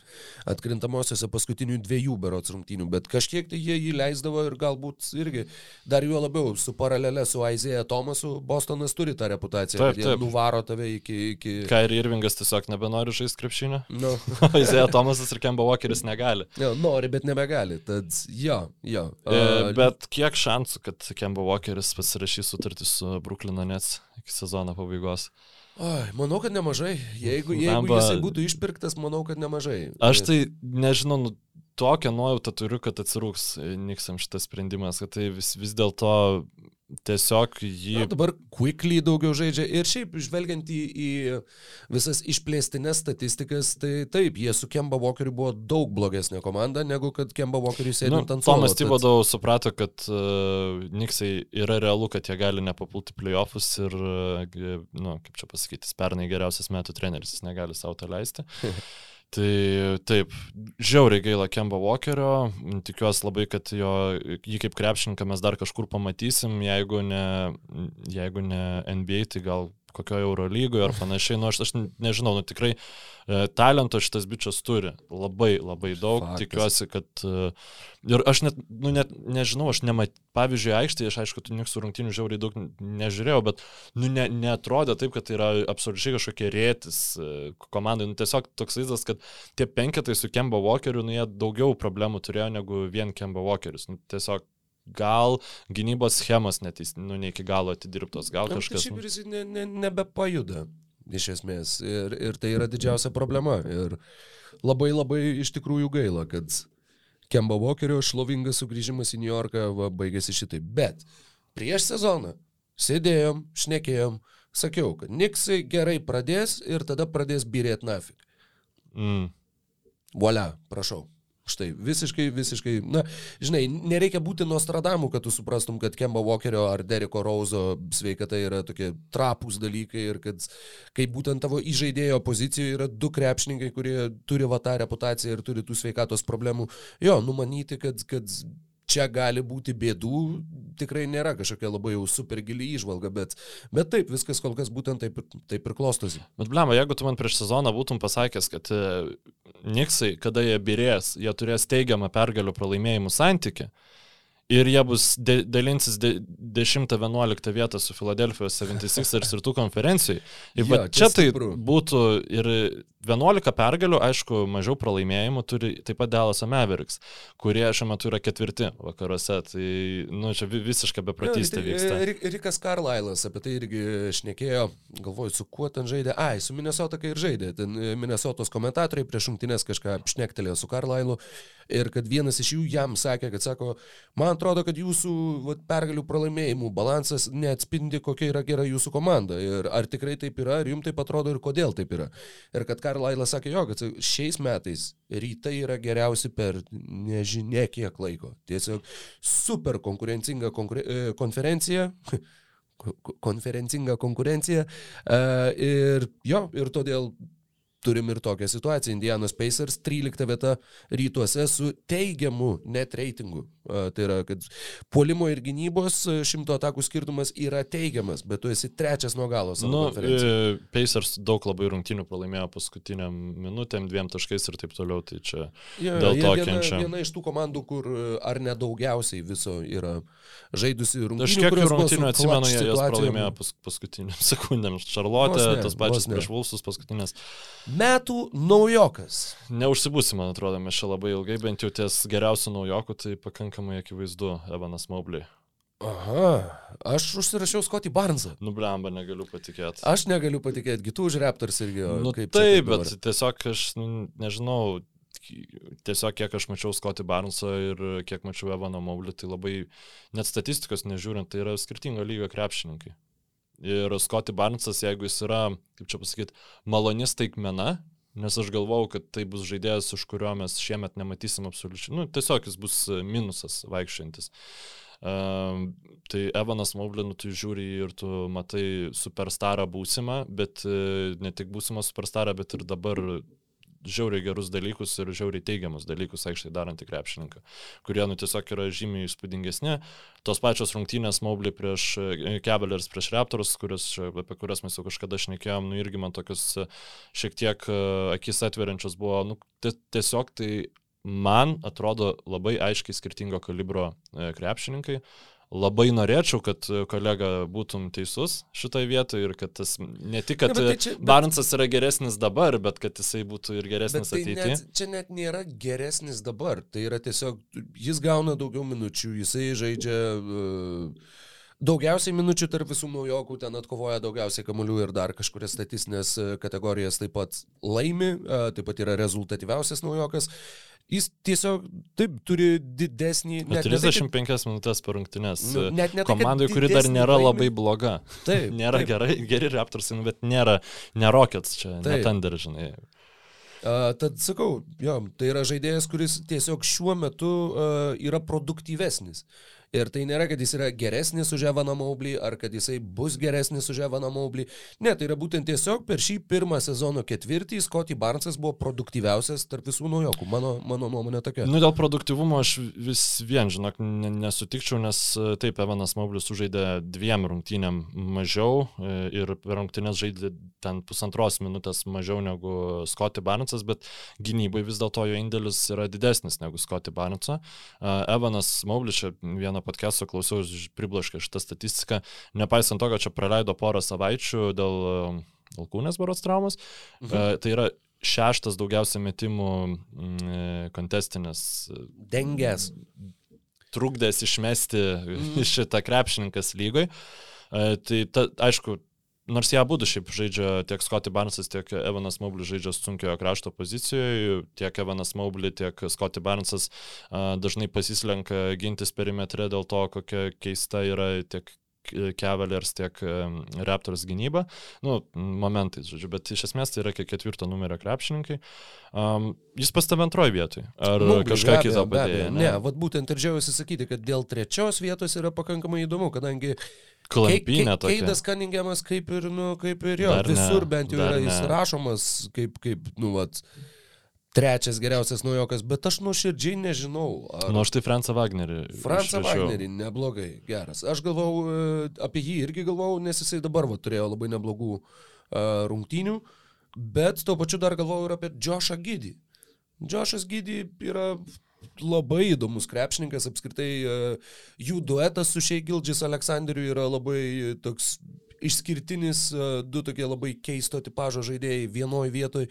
atkrintamosiose paskutinių dviejų berots rungtynių, bet kažkiek tai jie jį leisdavo ir galbūt irgi dar juo labiau su paralelė su Aizėja Tomasu, Bostonas turi tą reputaciją, Taip, kad jie nuvaro tave iki... iki... Ką ir Irvingas tiesiog nebenori žaisti krepšinio. Nu, (laughs) Izėja Tomasas ir Kemba Walkeris negali. jo, nori, bet nebegali. Tad jo, jo. A, Bet kiek šansų, kad Kemba Walkeris pasirašys sutartį su Bruklino Nets iki sezono pabaigos? Oi, manau, kad nemažai. Jeigu, jeigu Blemba- jisai būtų išpirktas, manau, kad nemažai. Aš tai nežinau, nu, tokią nuojautą turiu, kad atsirūks Niksam šitas sprendimas, kad tai vis, vis dėlto tiesiog jį... Na, dabar quickly daugiau žaidžia ir šiaip žvelgiant į, į visas išplėstinės statistikas, tai taip, jie su Kemba Walkeriu buvo daug blogesnė komanda, negu kad Kemba Walkeriu Nu, sėdint ant suolo. Tomas tad- Tibodau suprato, kad uh, Niksai yra realu, kad jie gali nepapulti playoffus ir, uh, nu, kaip čia pasakyti, pernai geriausias metų treneris, jis negali savo to leisti. (laughs) Tai taip, žiauriai gaila Kemba Walkerio, tikiuosi labai, kad jo, jį kaip krepšininką mes dar kažkur pamatysim, jeigu ne, jeigu ne NBA, tai gal kokioje Eurolygoje ar panašiai, nu aš, aš nežinau, nu tikrai e, talento šitas bičias turi, labai labai daug, Faktas. tikiuosi, kad e, ir aš net, nu net nežinau, aš nemat, pavyzdžiui, aikštėje, aš aišku, tų niksų rungtinių žiauriai daug nežiūrėjau, bet, nu, ne, netrodė taip, kad tai yra absoliučiai kažkokie rėtis e, komandai, nu tiesiog toks vaizdas, kad tie penketai su Kemba Walkeriu, nu jie daugiau problemų turėjo negu vien Kemba Walkeris, nu tiesiog gal gynybos schemos net, nu, ne iki galo atidirbtos, gal Na, kažkas. Nu. ir jis ne, ne, nebepajuda, iš esmės. Ir, ir tai yra didžiausia problema. Ir labai labai iš tikrųjų gaila, kad Kemba Walkerio šlovingas sugrįžimas į New Yorką va, baigėsi šitaip. Bet prieš sezoną sėdėjom, šnekėjom, sakiau, kad Niksai gerai pradės ir tada pradės birėti nafik. Mm. Volia, prašau. Štai, visiškai, visiškai, na, žinai, nereikia būti Nostradamu, kad tu suprastum, kad Kemba Walkerio ar Deriko Rauzo sveikata yra tokie trapūs dalykai ir kad kaip būtent tavo įžaidėjo pozicijoje yra du krepšininkai, kurie turi va tą reputaciją ir turi tų sveikatos problemų. Jo, numanyti, kad, kad čia gali būti bėdų, tikrai nėra kažkokia labai jau super gili išvalga, bet, bet taip, viskas kol kas būtent taip, taip ir klostosi. Bet blema, jeigu tu man prieš sezoną būtum pasakęs, kad e, Niksai, kada jie birės, jie turės teigiamą pergalių pralaimėjimų santyki. Ir jie bus de, dalinsis de, 10-11 vietą su Filadelfijos 76ers ir tų konferencijai. Ir Jo, va, čia tai stipru. būtų ir 11 pergalių, aišku, mažiau pralaimėjimų turi taip pat Dallas Mavericks, kurie šiuo metu yra ketvirti vakaruose. Tai, nu, čia vi- visiška bepratystė Jo, vyksta. Ri- Rikas Karlailas apie tai irgi šnekėjo, galvoju, su kuo ten žaidė. Ai, su Minnesota kai ir žaidė. Ten e, Minnesotos komentatoriai prieš šimtinės kažką šnektelėjo su Karlailu ir kad vienas iš jų jam sakė, kad sako, man atrodo, kad jūsų vat, pergalių pralaimėjimų balansas neatspindi, kokia yra gera jūsų komanda. Ir ar tikrai taip yra, ar jums taip atrodo ir kodėl taip yra. Ir kad Karlailas sakė, jo, kad šiais metais rytai yra geriausi per nežinia kiek laiko. Tiesiog super konkurencinga konkure, e, konferencija. (laughs) ko- ko- konferencinga konkurencija. E, ir jo, ir todėl turim ir tokią situaciją. Indianos Pacers 13 vieta rytuose su teigiamu net reitingu. Tai yra, kad puolimo ir gynybos e, šimto atakų skirtumas yra teigiamas, bet tu esi trečias nuo galo Nu, e, Pacers daug labai rungtynių pralaimėjo paskutiniam minutėm, dviem taškais ir taip toliau. Tai čia Jo, dėl to viena, kenčia. viena iš tų komandų, kur e, ar nedaugiausiai viso yra žaidusi rungtynių. Aš kiek rungtynių atsimenu, jie jas pralaimėjo pas, paskutiniam (laughs) sekundėm. Šarlotė, ne, tas pačias ne. prieš Vulsus paskutinės. Metų naujokas. Neužsibūsim, man atrodo, mes čia labai ilgai, bent jau ties geriausių naujokų, tai pakankamai akivaizdu, Evanas Mobley. Aha, aš užsirašiau Scotty Barnesą. Nublemba, negaliu patikėti. Aš negaliu patikėti, kitų už Raptors irgi. Nu, taip, dabar? bet tiesiog aš nu, nežinau, tiesiog kiek aš mačiau Scotty Barnesą ir kiek mačiau Evaną Maublį, tai labai net statistikos nežiūrint, tai yra skirtingo lygio krepšininkai. Ir Scotty Barnesas, jeigu jis yra, kaip čia pasakyti, maloni staigmena, nes aš galvau, kad tai bus žaidėjas, už kurio mes šiemet nematysim absoliučiai, nu, tiesiog jis bus minusas vaikščiantis. Uh, tai Evanas Maublė, nu, tu žiūri ir tu matai superstarą būsimą, bet uh, ne tik būsimą superstarą, bet ir dabar žiauriai gerus dalykus ir žiauriai teigiamus dalykus aikštai darantį krepšininką, kurie nu tiesiog yra žymiai įspūdingesni. Tos pačios rungtynės Mobley prieš Cavaliers, prieš Raptors, kurios, apie kurias mes jau kažkada šnekėjom, nu irgi man tokius šiek tiek akis atveriančios buvo, nu tiesiog tai man atrodo labai aiškiai skirtingo kalibro krepšininkai labai norėčiau, kad kolega būtum teisus šitoje vietoje ir kad tas ne tik, kad ne, tai čia, bet... Barnsas yra geresnis dabar, bet kad jisai būtų ir geresnis tai ateityje. Net, čia net nėra geresnis dabar, tai yra tiesiog, jis gauna daugiau minučių, jisai žaidžia... Uh, Daugiausiai minučių tarp visų naujokų ten atkovoja daugiausiai kamolių ir dar kažkurias statistinės e, kategorijas taip pat laimi, e, taip pat yra rezultatyviausias naujokas. Jis tiesiog taip turi didesnį... Net 35 ne tai, minutės per rungtynės. Nu, net ne tai, komandai, kuri dar nėra laimi. labai bloga. Taip. (laughs) nėra taip. gerai, geri Raptorsai, nu, bet nėra, ne Rockets čia, taip. ne Thunder, žinai. Uh, tad sakau, jo, tai yra žaidėjas, kuris tiesiog šiuo metu uh, yra produktyvesnis. Uh, Ir tai nėra, kad jis yra geresnis už Evaną Maublį, ar kad jisai bus geresnis už Evaną Maublį. Ne, tai yra būtent tiesiog per šį pirmą sezono ketvirtį Scotty Barnesas buvo produktyviausias tarp visų naujokų. Mano, mano nuomonė tokia. Nu, dėl produktyvumo aš vis vien, žinok, nesutikčiau, nes e, taip, Evanas Maublis sužaidė dviem rungtynėm mažiau e, ir per rungtynės žaidė ten pusantros minutės mažiau negu Scotty Barnesas, bet gynybai vis dėlto jo indėlis yra didesnis negu Scotty Barnesas. E, Evanas Maublis čia vieną vieno podcast'o klausiau ir priblaškė šitą statistiką, nepaisant to, kad čia praleido porą savaičių dėl um, alkūnės baros traumos, mhm. E, tai yra šeštas daugiausia metimų mm, kontestinės. Dengęs. Trukdęs išmesti mhm. (laughs) šitą krepšininkas lygoj. E, tai ta, aišku, nors jie abu šiaip žaidžia tiek Scotty Barnesas, tiek Evanas Mobley žaidžia sunkiojo krašto pozicijoje, tiek Evanas Mobley, tiek Scotty Barnesas a, dažnai pasislenka gintis perimetre dėl to, kokia keista yra tiek Cavaliers, tiek Raptors gynyba. Nu, momentais, žodžiu, bet iš esmės tai yra ketvirto numerio krepšininkai. Um, jis pas tave antroji vietoj. Ar nu, kažką kitą padėjo? Ne, ne vat būtent ir džiaugiuosi sakyti, kad dėl trečios vietos yra pakankamai įdomu, kadangi Klampinė tokia. Keidas Kaningiamas kaip ir, nu, kaip ir jo, dar visur ne, bent jau yra įsirašomas kaip, kaip, nu, vat, trečias geriausias naujokas, bet aš nuoširdžiai nežinau. Ar... Nu, aš tai Fransą Wagnerį. Fransą Wagnerį, neblogai, geras. Aš galvau, e, apie jį irgi galvau, nes jisai dabar va, turėjo labai neblogų uh, rungtynių, bet tuo pačiu dar galvau ir apie Joshą Gidį. Joshas Gidį yra labai įdomus krepšininkas, apskritai e, jų duetas su Šei Gildžis Aleksandriu yra labai toks išskirtinis, e, du tokie labai keisto tipožo žaidėjai vienoje vietoje.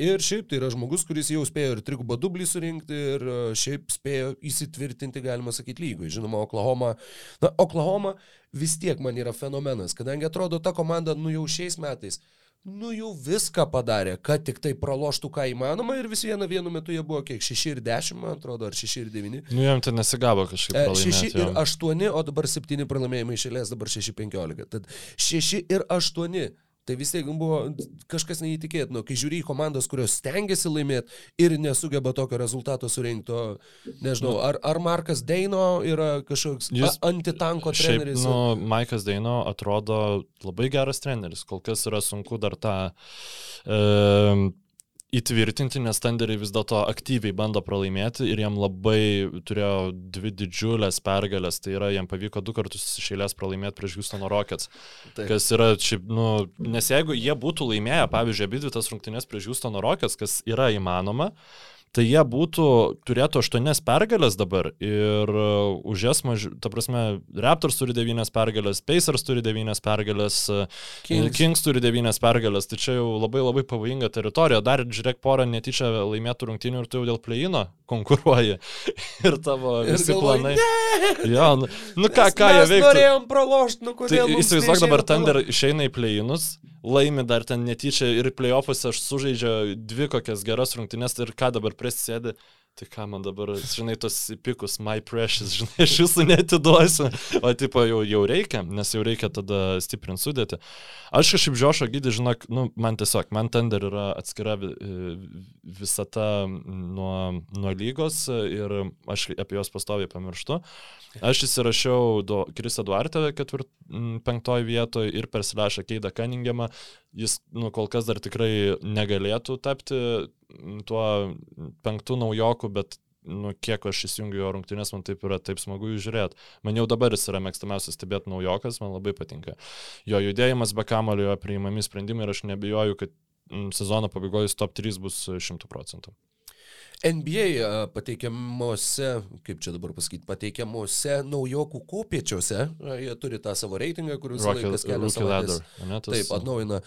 Ir šiaip tai yra žmogus, kuris jau spėjo ir trigubą dublį surinkti ir e, šiaip spėjo įsitvirtinti, galima sakyti, lygoj. Žinoma, Oklahoma. Na, Oklahoma vis tiek man yra fenomenas, kadangi atrodo ta komanda, nu jau šiais metais nu jau viską padarė, kad tik tai praloštų ką įmanoma ir vis vieną vienu metu jie buvo kiek 6 ir 10, man atrodo, ar 6 ir 9. Nu jam ten nesigavo kažkaip. E, 6 ir 8, o dabar 7 pralaimėjimai išėlės, dabar 6-15. Tad 6 ir 8 Tai vis tiek buvo kažkas neįtikėtino, kai žiūri į komandas, kurios stengiasi laimėti ir nesugeba tokio rezultato surinkti. Nežinau, ar, ar Markas Deino yra kažkoks Jis, antitanko treneris? Šiaip, nu, Maikas Deino atrodo labai geras treneris, kol kas yra sunku dar tą e, įtvirtinti, nes Tenderiai vis dėlto aktyviai bando pralaimėti ir jam labai turėjo dvi didžiulės pergalės, tai yra jam pavyko du kartus iš eilės pralaimėti prieš Houstono Rockets. Taip. Kas yra, šiaip, nu, nes jeigu jie būtų laimėję, pavyzdžiui, abi dvi tas rungtynės prieš Houstono Rockets, kas yra įmanoma, tai jie būtų, turėtų aštuonias pergalės dabar ir uh, už jas, maž... ta prasme, Raptors turi devynias pergalės, Pacers turi devynias pergalės, uh, Kings. Kings turi devynias pergalės, tai čia jau labai labai pavojinga teritorija. Dar žiūrėk porą netyčia laimėtų rungtynių ir tu jau dėl pleino konkuruoji. (laughs) ir tavo ir visi galvoj, planai. Ne! Jo, nu, nu ką, ką jie veikia. Norėjom pralošti, nu kodėl. Tai įsivaizduok dabar Thunder išeina į pleinus laimi dar ten netyčia ir playoffuose aš sužaidžiu dvi kokias geras rungtynes ir ką dabar prisėdi. Tai ką man dabar, žinai, tos pikus, my precious, (laughs) žinai, aš jūsų netiduosiu. O tipo jau, jau reikia, nes jau reikia tada stiprinti sudėti. Aš kažkaip žiošo gydį, žinok, nu, man tiesiog, man ten dar yra atskira visata nuo, nuo lygos ir aš apie juos pastoviai pamirštu. Aš įsirašiau do, Krista Duarte ketvirt, penktoji vietoje ir per Slešą Keidą Kaningiamą. Jis, nu, kol kas dar tikrai negalėtų tapti tuo penktų naujokų, bet nu, kiek aš įsijungiu jo rungtynės, man taip yra taip smagu jų žiūrėti. Man jau dabar jis yra mėgstamiausias stebėti naujokas, man labai patinka. Jo judėjimas be kamulio, jo priimami sprendimai ir aš nebijoju, kad sezono pabaigoje top 3 bus 100 procentų. NBA pateikiamuose, kaip čia dabar pasakyti, pateikiamuose naujokų kopiečiuose, jie turi tą savo reitingą, kuris laikas kelias savaitės. Taip, atnaujina.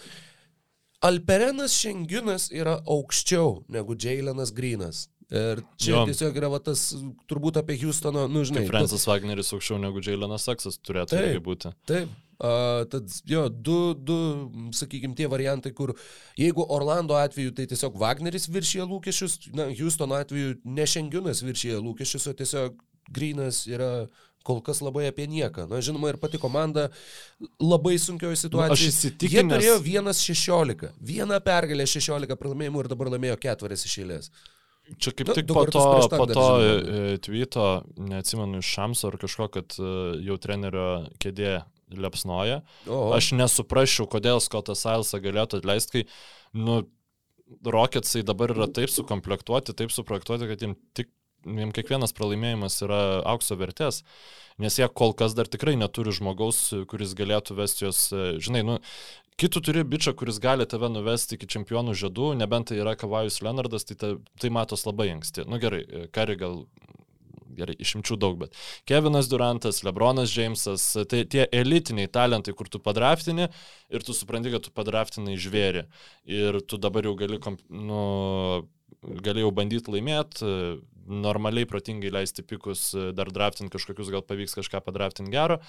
Alperenas Šenginas yra aukščiau negu Jailenas Grinas. Ir čia jo. tiesiog yra va, tas, turbūt apie Houstono, nu žinai. Kaip Francis tu... Wagneris aukščiau negu Jailenas Saksas turėtų taip, būti. Taip, Uh, tad jo, du, du sakykime, tie variantai, kur jeigu Orlando atveju tai tiesiog Wagneris viršyje lūkesčius, na, Houston atveju ne Šengiunas viršyje lūkesčius, o tiesiog Grinas yra kol kas labai apie nieką. Na, žinoma, ir pati komanda labai sunkioje situacijoje. Nu, aš įsitikinęs. Jie turėjo 1-16, vieną pergalę 16 pralaimėjimų ir dabar laimėjo keturias iš eilės. Čia kaip nu, tik po to, po to e, tweeto, neatsimenu iš Šamso ar kažko, kad e, jau trenerio kėdė lepsnoja. O. Aš nesuprasčiau, kodėl Scottas Silesą galėtų atleisti, kai, nu, Rocketsai dabar yra taip sukomplektuoti, taip suprojektuoti, kad jiems tik jiems kiekvienas pralaimėjimas yra aukso vertės, nes jie kol kas dar tikrai neturi žmogaus, kuris galėtų vesti juos, žinai, nu, kitų turi bičią, kuris gali tave nuvesti iki čempionų žiedų, nebent tai yra Kavajus Leonardas, tai ta, tai matos labai anksti. Na nu, gerai, Kari gal gerai, išimčių daug, bet Kevinas Durantas, Lebronas Džeimsas, tai tie elitiniai talentai, kur tu padraftini ir tu supranti, kad tu padraftinai žvėri. Ir tu dabar jau gali, nu, gali jau bandyti laimėti, normaliai protingai leisti pikus, dar draftinti kažkokius, gal pavyks kažką padraftinti gero.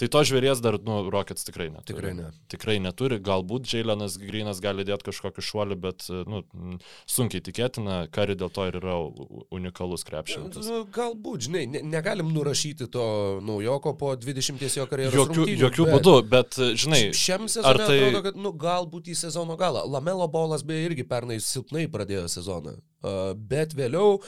Tai to žvėries dar, nu, Rockets tikrai neturi. Tikrai ne. Tikrai neturi. Galbūt Jailenas Grinas gali dėti kažkokį šuolį, bet, nu, sunkiai tikėtina, kari dėl to ir yra unikalus krepšininkas. Nu, galbūt, žinai, ne, negalim nurašyti to naujoko po 20 jo karjeros. Jokių, jokių bet, būdų, bet, žinai, šiam sezonui tai... atrodo, kad, nu, galbūt į sezono galą. Lamelo bolas beje irgi pernai silpnai pradėjo sezoną. Uh, bet vėliau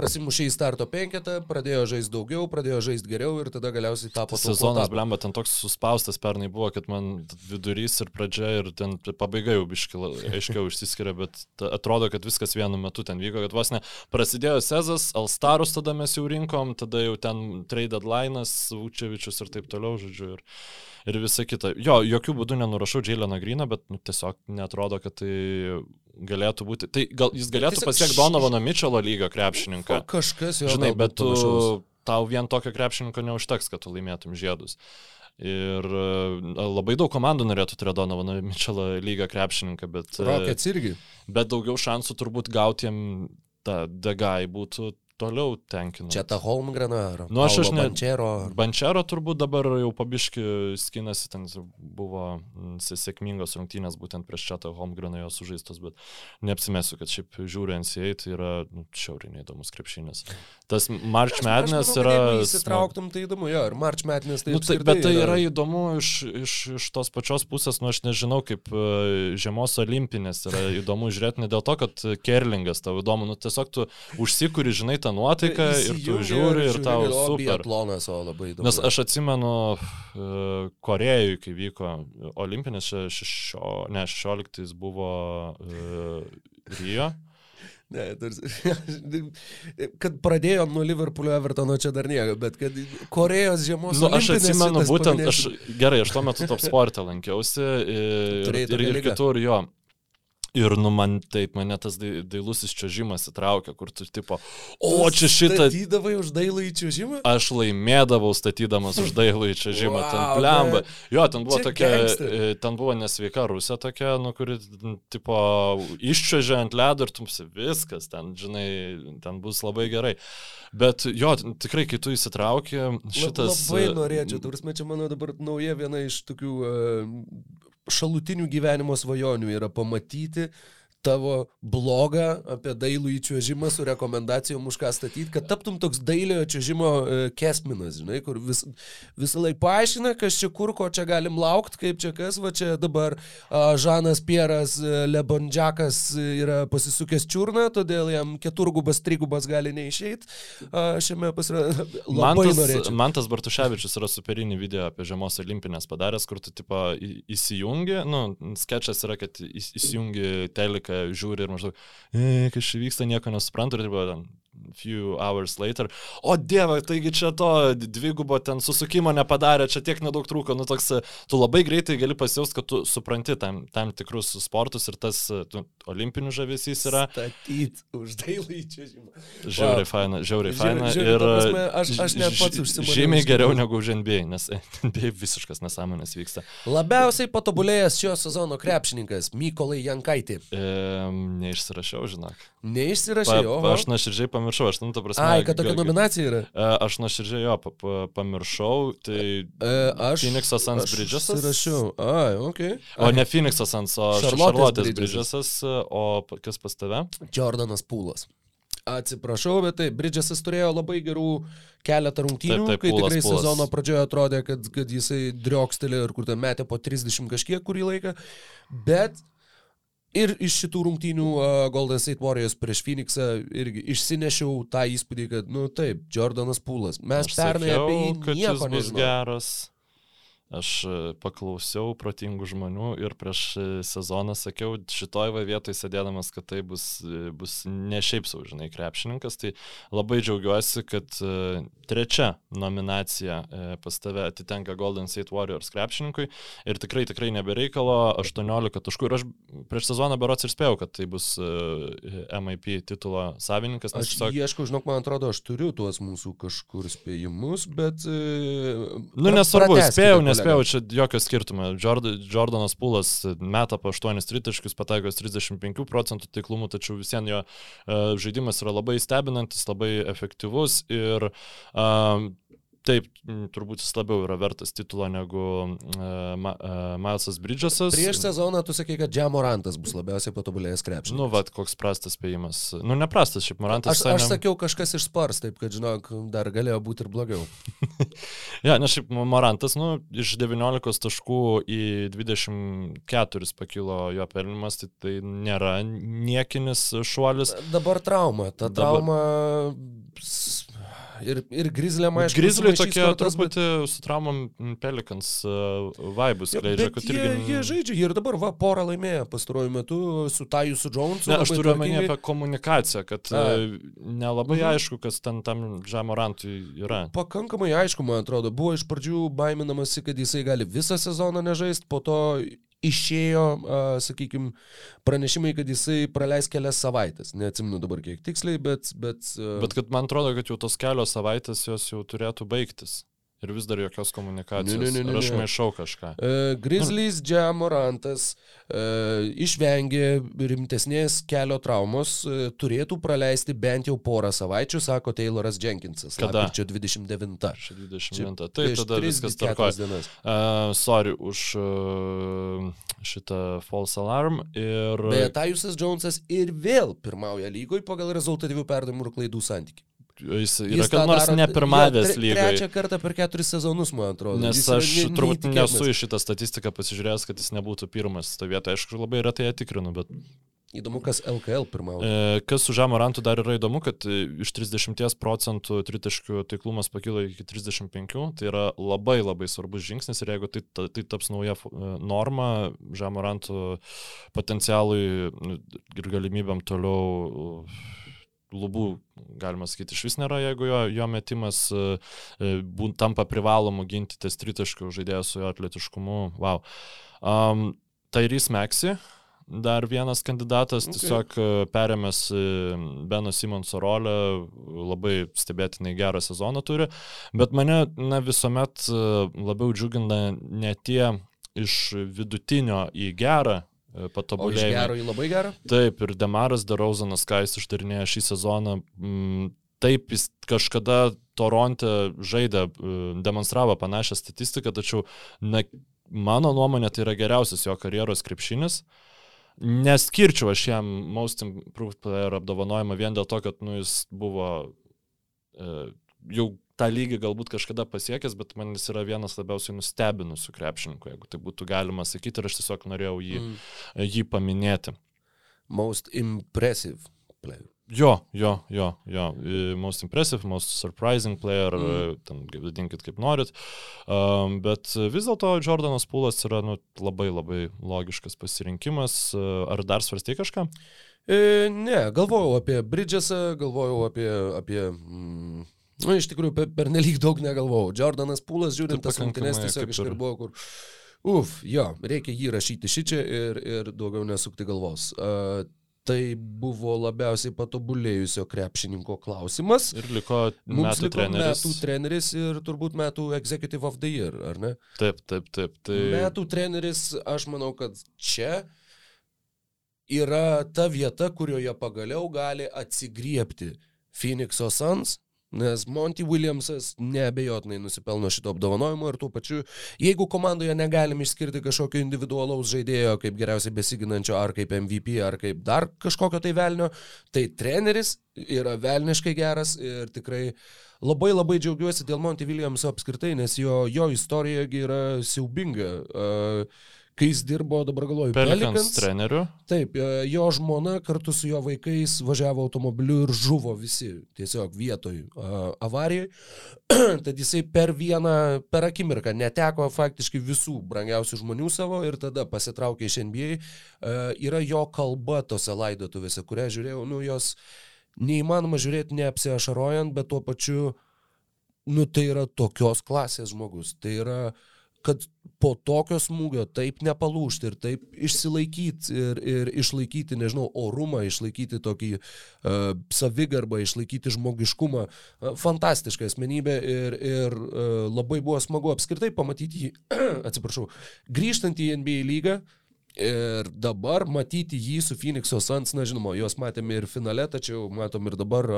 prasimušė į starto penketą, pradėjo žaisti daugiau, pradėjo žaisti geriau ir tada galiausiai tapo tas sezonas, blemba, ten toks suspaustas pernai buvo, kad man vidurys ir pradžia ir ten pabaiga jau biški aiškiau išsiskiria, bet atrodo, kad viskas vienu metu ten vyko, kad vos ne prasidėjo Sezas, Alstarus tada mes jau rinkom, tada jau ten trade deadline'as, Vučevičius ir taip toliau, žodžiu. Ir ir visa kita. Jo, jokių būdų nenurašau Džiaileno Grino, bet nu, tiesiog netrodo, kad tai galėtų būti. Tai gal jis galėtų pasiekti Donovano Mitchelo lygio krepšininką. Kažkas jau. Žinai, bet tu, tau vien tokio krepšininko neužteks, kad tu laimėtum žiedus. Ir e, labai daug komandų norėtų turėti Donovano Mitchelo lygio krepšininką, bet... E, Rockets irgi. Bet daugiau šansų turbūt gauti jam tą degai būtų toliau tenkina. Čia ta Holmgrena ar nu, aš, aš ne. Bančero. Bančero turbūt dabar jau pabiški skinasi, ten buvo mm, sėkmingos rungtynės būtent prieš čia tą Holmgreną jo sužaistos, bet neapsimesiu, kad šiaip žiūri NCA, tai yra nu, šiauriai įdomus krepšinis. Tas March Madness yra... Įsitrauktum, tai įdomu, jo, ir March Madness tai... Nu, tai bet tai yra, yra įdomu iš, iš, iš tos pačios pusės, nu aš nežinau, kaip uh, žiemos olimpinės yra įdomu žiūrėti, ne dėl to, kad Kerlingas tau įdomu, nu tiesiog tu užsikuri, žinai, tą nuotaiką ir tu žiūri ir tau super. Plonas, o labai įdomu. Nes aš atsimenu uh, Korejui, kai vyko olimpinės, šešio, ne, 16 buvo uh, Rio. (laughs) Ne, (laughs) kad pradėjo nuo Liverpoolio Evertono čia dar nieko, bet kad Korejos žiemos. Nu, aš atsimenu, būtent, paminėsiu. aš, gerai, aš tuo metu top sportą lankiausi ir, ir, ir kitur jo. Ir nu man taip, mane tas dailusis čiažimas įtraukia, kur tu tipo, o čia šitą... Statydavai už dailų į čiažimą? Aš laimėdavau statydamas už dailų į čiažimą, wow, ten plemba. Jo, ten buvo tokia, gangster. E, ten buvo nesveika rusė tokia, nu kuri, tipo, iščiažė ant ledo ir tumsi viskas, ten, žinai, ten bus labai gerai. Bet jo, tikrai, kai tu įsitrauki, šitas... Labai norėčiau, turime čia mano dabar nauja viena iš tokių uh, šalutinių gyvenimo svajonių yra pamatyti tavo blogą apie dailų įčiuožimą su rekomendacijom už ką statyti, kad taptum toks dailiojo čiuožimo e, kesminas, žinai, kur vis, visą laiką paaiškina, kas čia kur, ko čia galim laukti, kaip čia kas, va čia dabar Žanas Pieras e, Lebondžiakas yra pasisukęs čiurną, todėl jam keturgubas, trigubas gali neišeiti. Šiame pasirodė (laughs) Mantas, norėčiau. Mantas Bartuševičius yra superinį video apie žiemos olimpinės padaręs, kur tu tipo įsijungi, nu, sketšas yra, kad įs- įsijungi teliką, žiūri ir maždaug, e, kas čia vyksta, nieko nesuprantu ir tipo ten few hours later. O dieve, taigi čia to dvigubo ten susukimo nepadarė, čia tiek nedaug trūko. Nu, toks, tu labai greitai gali pasijausti, kad tu supranti tam, tam tikrus sportus ir tas tu, olimpinis žavesys yra Statyt už dailų įčiuožimą. žiauriai Wow. faina, žiauriai faina. žiauriai, Ir prasme, aš- aš net pats užsimaniau Žymiai geriau negu už NBA, nes (laughs) NBA visiškas nesąmonės vyksta. Labiausiai patobulėjęs šio sezono krepšininkas Mykolai Jankaitė. E, neišsirašiau, žinok. Neišsirašė, Pa, pa, aš nuoširdžiai pamiršau, aš, nu, ta prasme. Ai, kad tokia nominacija yra. E, Aš nuoširdžiai jo pa, pa, pamiršau, tai E, aš. Phoenix'o Suns aš Bridgesas? Rašiau. Ai, ok. O ne Phoenix'o Suns, o Šarlotės Bridgesas. Bridgesas, o kas pas tave? Jordanas Pūlas. Atsiprašau, bet taip, Bridgesas turėjo labai gerų keletą rungtynių, Taip, taip, kai Pūlas, tikrai Pūlas. sezono pradžioje atrodė, kad, kad jisai driokstelė ir kur ten metė po 30 kažkiek kurį laiką. Bet ir iš šitų rungtynių uh, Golden State Warriors prieš Phoenixą irgi išsinešiau tą įspūdį, kad, nu taip, Jordanas Pūlas. Mes Aš pernai sakiau, apie jį nieko geras. Aš e, paklausiau protingų žmonių ir prieš e, sezoną sakiau šitoj va vietoj sėdėdamas, kad tai bus, e, bus ne šiaip sau, žinai, krepšininkas. Tai labai džiaugiuosi, kad trečia nominacija pas tave atitenka Golden State Warriors krepšininkui ir tikrai, tikrai nebereikalo 18 taškų. Ir aš prieš sezoną berots ir spėjau, kad tai bus MIP titulo savininkas. nes Aš tiesiog- ieškau, žinok, man atrodo, aš turiu tuos mūsų kažkur spėjimus, bet... Nu, nesvarbu, spėjau, kolega. Nespėjau, čia jokio skirtumo. Jord Jordanas Pulas meta po 8 tritaškius, pataikos 35 procentų taiklumų, tačiau vis vien jo uh, žaidimas yra labai stebinantis, labai efektyvus ir uh, taip, turbūt jis labiau yra vertas titulo negu uh, Ma, uh, Milesas Bridgesas. Prieš sezoną tu sakai, kad Džamorantas bus labiausiai patobulėjęs krepšininkas. Nu, vad, koks prastas spėjimas. Nu, neprastas, šiaip Morantas. Aš, aš sakiau kažkas iš spars, taip kad, žinok, dar galėjo būti ir blogiau. (laughs) Ja, nes šiaip Morantas, nu, iš 19 taškų į 24 pakilo jo pelnimas, tai tai nėra niekinis šuolis. Dabar trauma. Ta Dabar- trauma. s- Ir, ir grizliam, aišku. Grizliai sumaišys tokie kortas, bet- truputį su traumom Pelikans uh, vaibus Jo, skleidžia, bet kad jie, irgi... jie žaidžia, ir dabar va porą laimėjo pastaruoju metu su Taju, su Jonesu. Ne, aš turiu omeny apie komunikaciją, kad A. uh, nelabai Mhm. aišku, kas ten tam Žemorantui yra. Pakankamai aišku, man atrodo, buvo iš pradžių baiminamasi, kad jisai gali visą sezoną nežaisti, po to išėjo, sakykime, pranešimai, kad jisai praleis kelias savaitės. Neatsimenu dabar kiek tiksliai, bet... Bet, Bet kad man atrodo, kad jau tos kelios savaitės jos jau turėtų baigtis. Ir vis dar jokios komunikacijos. Ne, ne, ne, ne, Ir aš maišau kažką. Uh, Grizzlies Džamorantas uh, išvengė rimtesnės kelio traumos, uh, turėtų praleisti bent jau porą savaičių, sako Tayloras Jenkinsas. Kada? Lapkričio 29. Aš 29. Čia Taip, tada tris, viskas keturias tvarkoja. dienas. Uh, sorry už uh, šitą false alarm. Ir... Beje, Tajusas Jonesas ir vėl pirmauja lygoj pagal rezultatyvių perdavimų ir klaidų santykių. Jis yra, Jis kad nors daro- ne jo, pirmavęs tre- lygai. Trečią kartą per keturis sezonus, man atrodo. Nes Jis aš ne- turbūt nesu į šitą statistiką pasižiūrėjęs, kad jis nebūtų pirmas. Ta vieta, aišku, labai retai ją tikrinu, bet Įdomu, kas LKL pirmauja. e, kas su Žamorantu dar yra įdomu, kad e, iš 30 procentų tritaškių taiklumas pakilo iki 35, tai yra labai labai svarbus žingsnis ir jeigu tai, ta- tai taps nauja e, norma, Žamorantų potencialui nu, ir galimybėm toliau lubų, galima sakyti, iš vis nėra, jeigu jo, jo metimas e, e, būn- tampa privalomu ginti ties tritaškių žaidėją su jo atletiškumu. Wow. Um, Tairys Meksi, dar vienas kandidatas, Okay. tiesiog e, perėmęs Beno Simonso rolę, labai stebėtinai gerą sezoną turi, bet mane na, visuomet labiau džiugina ne tie iš vidutinio į gerą e, O iš patobulėjimai. gero į labai gerą? Taip, ir Demaras Derauzanas, ką jis išdarinėjo šį sezoną, mm, taip jis kažkada Toronte žaidė, e, demonstravo panašią statistiką, tačiau na, mano nuomonė tai yra geriausias jo karjeros krepšinis. Neskirčiau aš jam Most Improved Player apdovanojimą vien dėl to, kad nu, jis buvo e, jau tą lygį galbūt kažkada pasiekęs, bet man jis yra vienas labiausiai nustebinusių krepšininkų, jeigu tai būtų galima sakyti, ir aš tiesiog norėjau jį, mm. jį paminėti. Most impressive player. Jo, jo, jo, jo. Most impressive, most surprising player, mm. ten vadinkit kaip norit. Um, bet vis dėlto Jordanas Pūlas yra nu, labai labai logiškas pasirinkimas. Ar dar svarstai kažką? E, ne, galvojau apie Bridgesą, galvojau apie, apie mm, Nu, iš tikrųjų, per, per nelik daug negalvojau. Jordanas Pūlas, žiūrint tas rungtynes, tiesiog kažkur buvo, kur... Uf, jo, reikia jį rašyti šičia ir, ir daugiau nesukti galvos. Uh, tai buvo labiausiai patobulėjusio krepšininko klausimas. Ir liko Mums metų liko treneris. metų treneris ir turbūt metų Executive of the Year, ar ne? Taip, taip, taip. Tai... Metų treneris, aš manau, kad čia yra ta vieta, kurioje pagaliau gali atsigriepti Phoenix'o Suns Nes Monty Williamsas neabejotinai nusipelno šito apdovanojimo ir tuo pačiu, jeigu komandoje negalim išskirti kažkokio individualaus žaidėjo kaip geriausiai besiginančio, ar kaip MVP, ar kaip dar kažkokio tai velnio, tai treneris yra velniškai geras ir tikrai labai labai džiaugiuosi dėl Monty Williamso apskritai, nes jo, jo istorija yra siaubinga. Uh, kai jis dirbo, dabar galvoju, Pelikans treneriu. Taip, e, jo žmona kartu su jo vaikais važiavo automobiliu ir žuvo visi tiesiog vietoj uh, avarijai. (clears throat) Tad jisai per vieną, per akimirką neteko faktiškai visų brangiausių žmonių savo ir tada pasitraukė iš NBA. Uh, yra jo kalba tose laidotuvėse, kurią žiūrėjau, nu jos neįmanoma žiūrėti neapsiašarojant, bet tuo pačiu, nu tai yra tokios klasės žmogus. Tai yra uh, kad po tokio smūgio taip nepalūšti ir taip išsilaikyti ir, ir išlaikyti, nežinau, orumą, išlaikyti tokį uh, savigarbą, išlaikyti žmogiškumą. Uh, fantastiška asmenybė ir, ir uh, labai buvo smagu apskritai pamatyti jį, (clears throat) atsiprašau, grįžtant į NBA lygą, uh, Ir dabar matyti jį su Phoenix'o Suns, na žinoma, juos matėme ir finale, tačiau matom ir dabar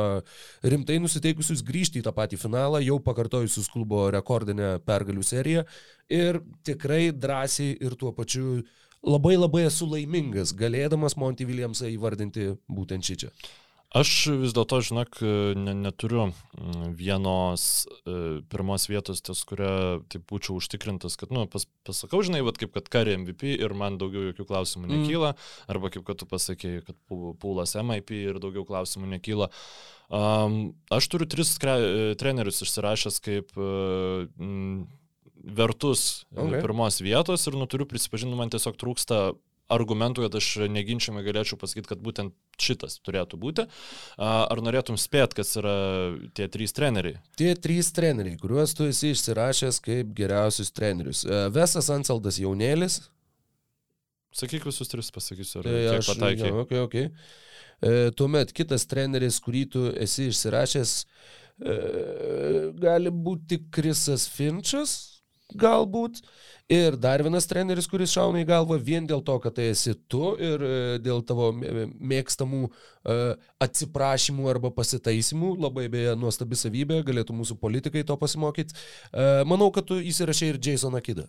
rimtai nusiteikusius grįžti į tą patį finalą, jau pakartojusius klubo rekordinę pergalių seriją ir tikrai drąsiai ir tuo pačiu labai labai esu laimingas, galėdamas Monty Williamsą įvardinti būtent šį čia. Aš vis dėlto, žinok, ne, neturiu mm, vienos e, pirmos vietos, ties kurią taip būčiau užtikrintas, kad, nu, pas, pasakau, žinai, vat, kaip kad kari MVP ir man daugiau jokių klausimų mm. nekyla, arba kaip kad tu pasakėjai, kad pūlas MIP ir daugiau klausimų nekyla. Um, aš turiu tris kre, trenerius išsirašęs kaip uh, vertus okay. pirmos vietos ir, nu, turiu prisipažinti, man tiesiog trūksta argumentų, kad aš neginčiamai galėčiau pasakyti, kad būtent šitas turėtų būti. Ar norėtum spėt, kas yra tie trys treneriai? Tie trys treneriai, kuriuos tu esi išsirašęs kaip geriausius trenerius. Vesas Anseldas jaunėlis. Sakyk visus tris, pasakysiu, ar tai aš pataikiau. Ja, okay, okay. e, tuomet kitas treneris, kurį tu esi išsirašęs, e, gali būti Krisas Finčas, galbūt. Ir dar vienas treneris, kuris šauna į galvą vien dėl to, kad tai esi tu ir e, dėl tavo mėgstamų e, atsiprašymų arba pasitaisimų, labai beje nuostabi savybė, galėtų mūsų politikai to pasimokyti. E, manau, kad tu įsirašai ir Jasoną Kidą.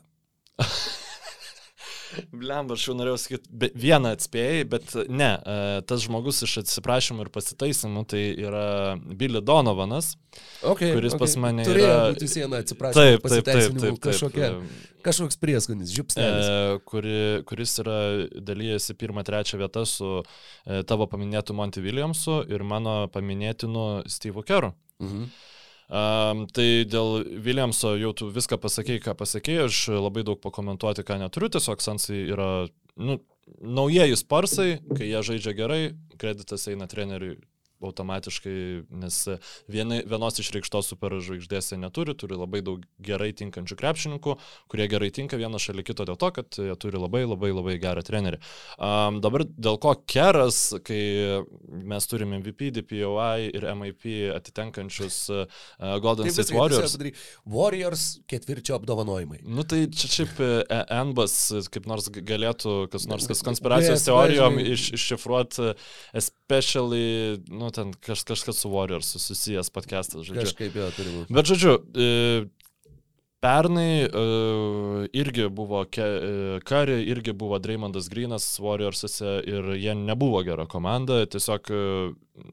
Blemba, aš jau norėjau sakyti, vieną atspėjai, bet ne, e, tas žmogus iš atsiprašymų ir pasitaisimų tai yra Billy Donovanas, okay, kuris okay. pas mane Turėjo yra... būti siena atsiprašymų. Taip, taip, taip, taip, kažkokia, kažkoks prieskonis, žiupsnelis. E, kuri, kuris yra dalyjasi pirmą, trečią vietą su e, tavo paminėtu Monty Williamsu ir mano paminėtinu Steve'u Keru. Mhm. Um, tai dėl Williamso jau tu viską pasakėjai, ką pasakėjai, aš labai daug pakomentuoti, ką neturiu, tiesiog Sansai yra, nu, naujieji sparsai, kai jie žaidžia gerai, kreditas eina treneriui automatiškai, nes vieni, vienos išreikštos superžvaigždės jie neturi, turi labai daug gerai tinkančių krepšininkų, kurie gerai tinka vienas šalia kito dėl to, kad jie turi labai labai labai gerą trenerį. Um, dabar dėl ko keras, kai mes turime MVP, DPOI ir MIP atitenkančius uh, Golden Taip, State Warriors. Warriors ketvirčio apdovanojimai. Nu tai čia šiaip Enbas kaip nors galėtų, kas nors kas konspiracijos teorijom iš, iššifruoti, especially, nu, ten kaž, kažkas su Warriors susijęs podcastas, žodžiu. Kažkaip jo turi būti. Bet žodžiu, e, Pernai uh, irgi buvo Kari, uh, irgi buvo Dreymondas Greenas Warriors'ose ir jie nebuvo gera komanda, tiesiog uh,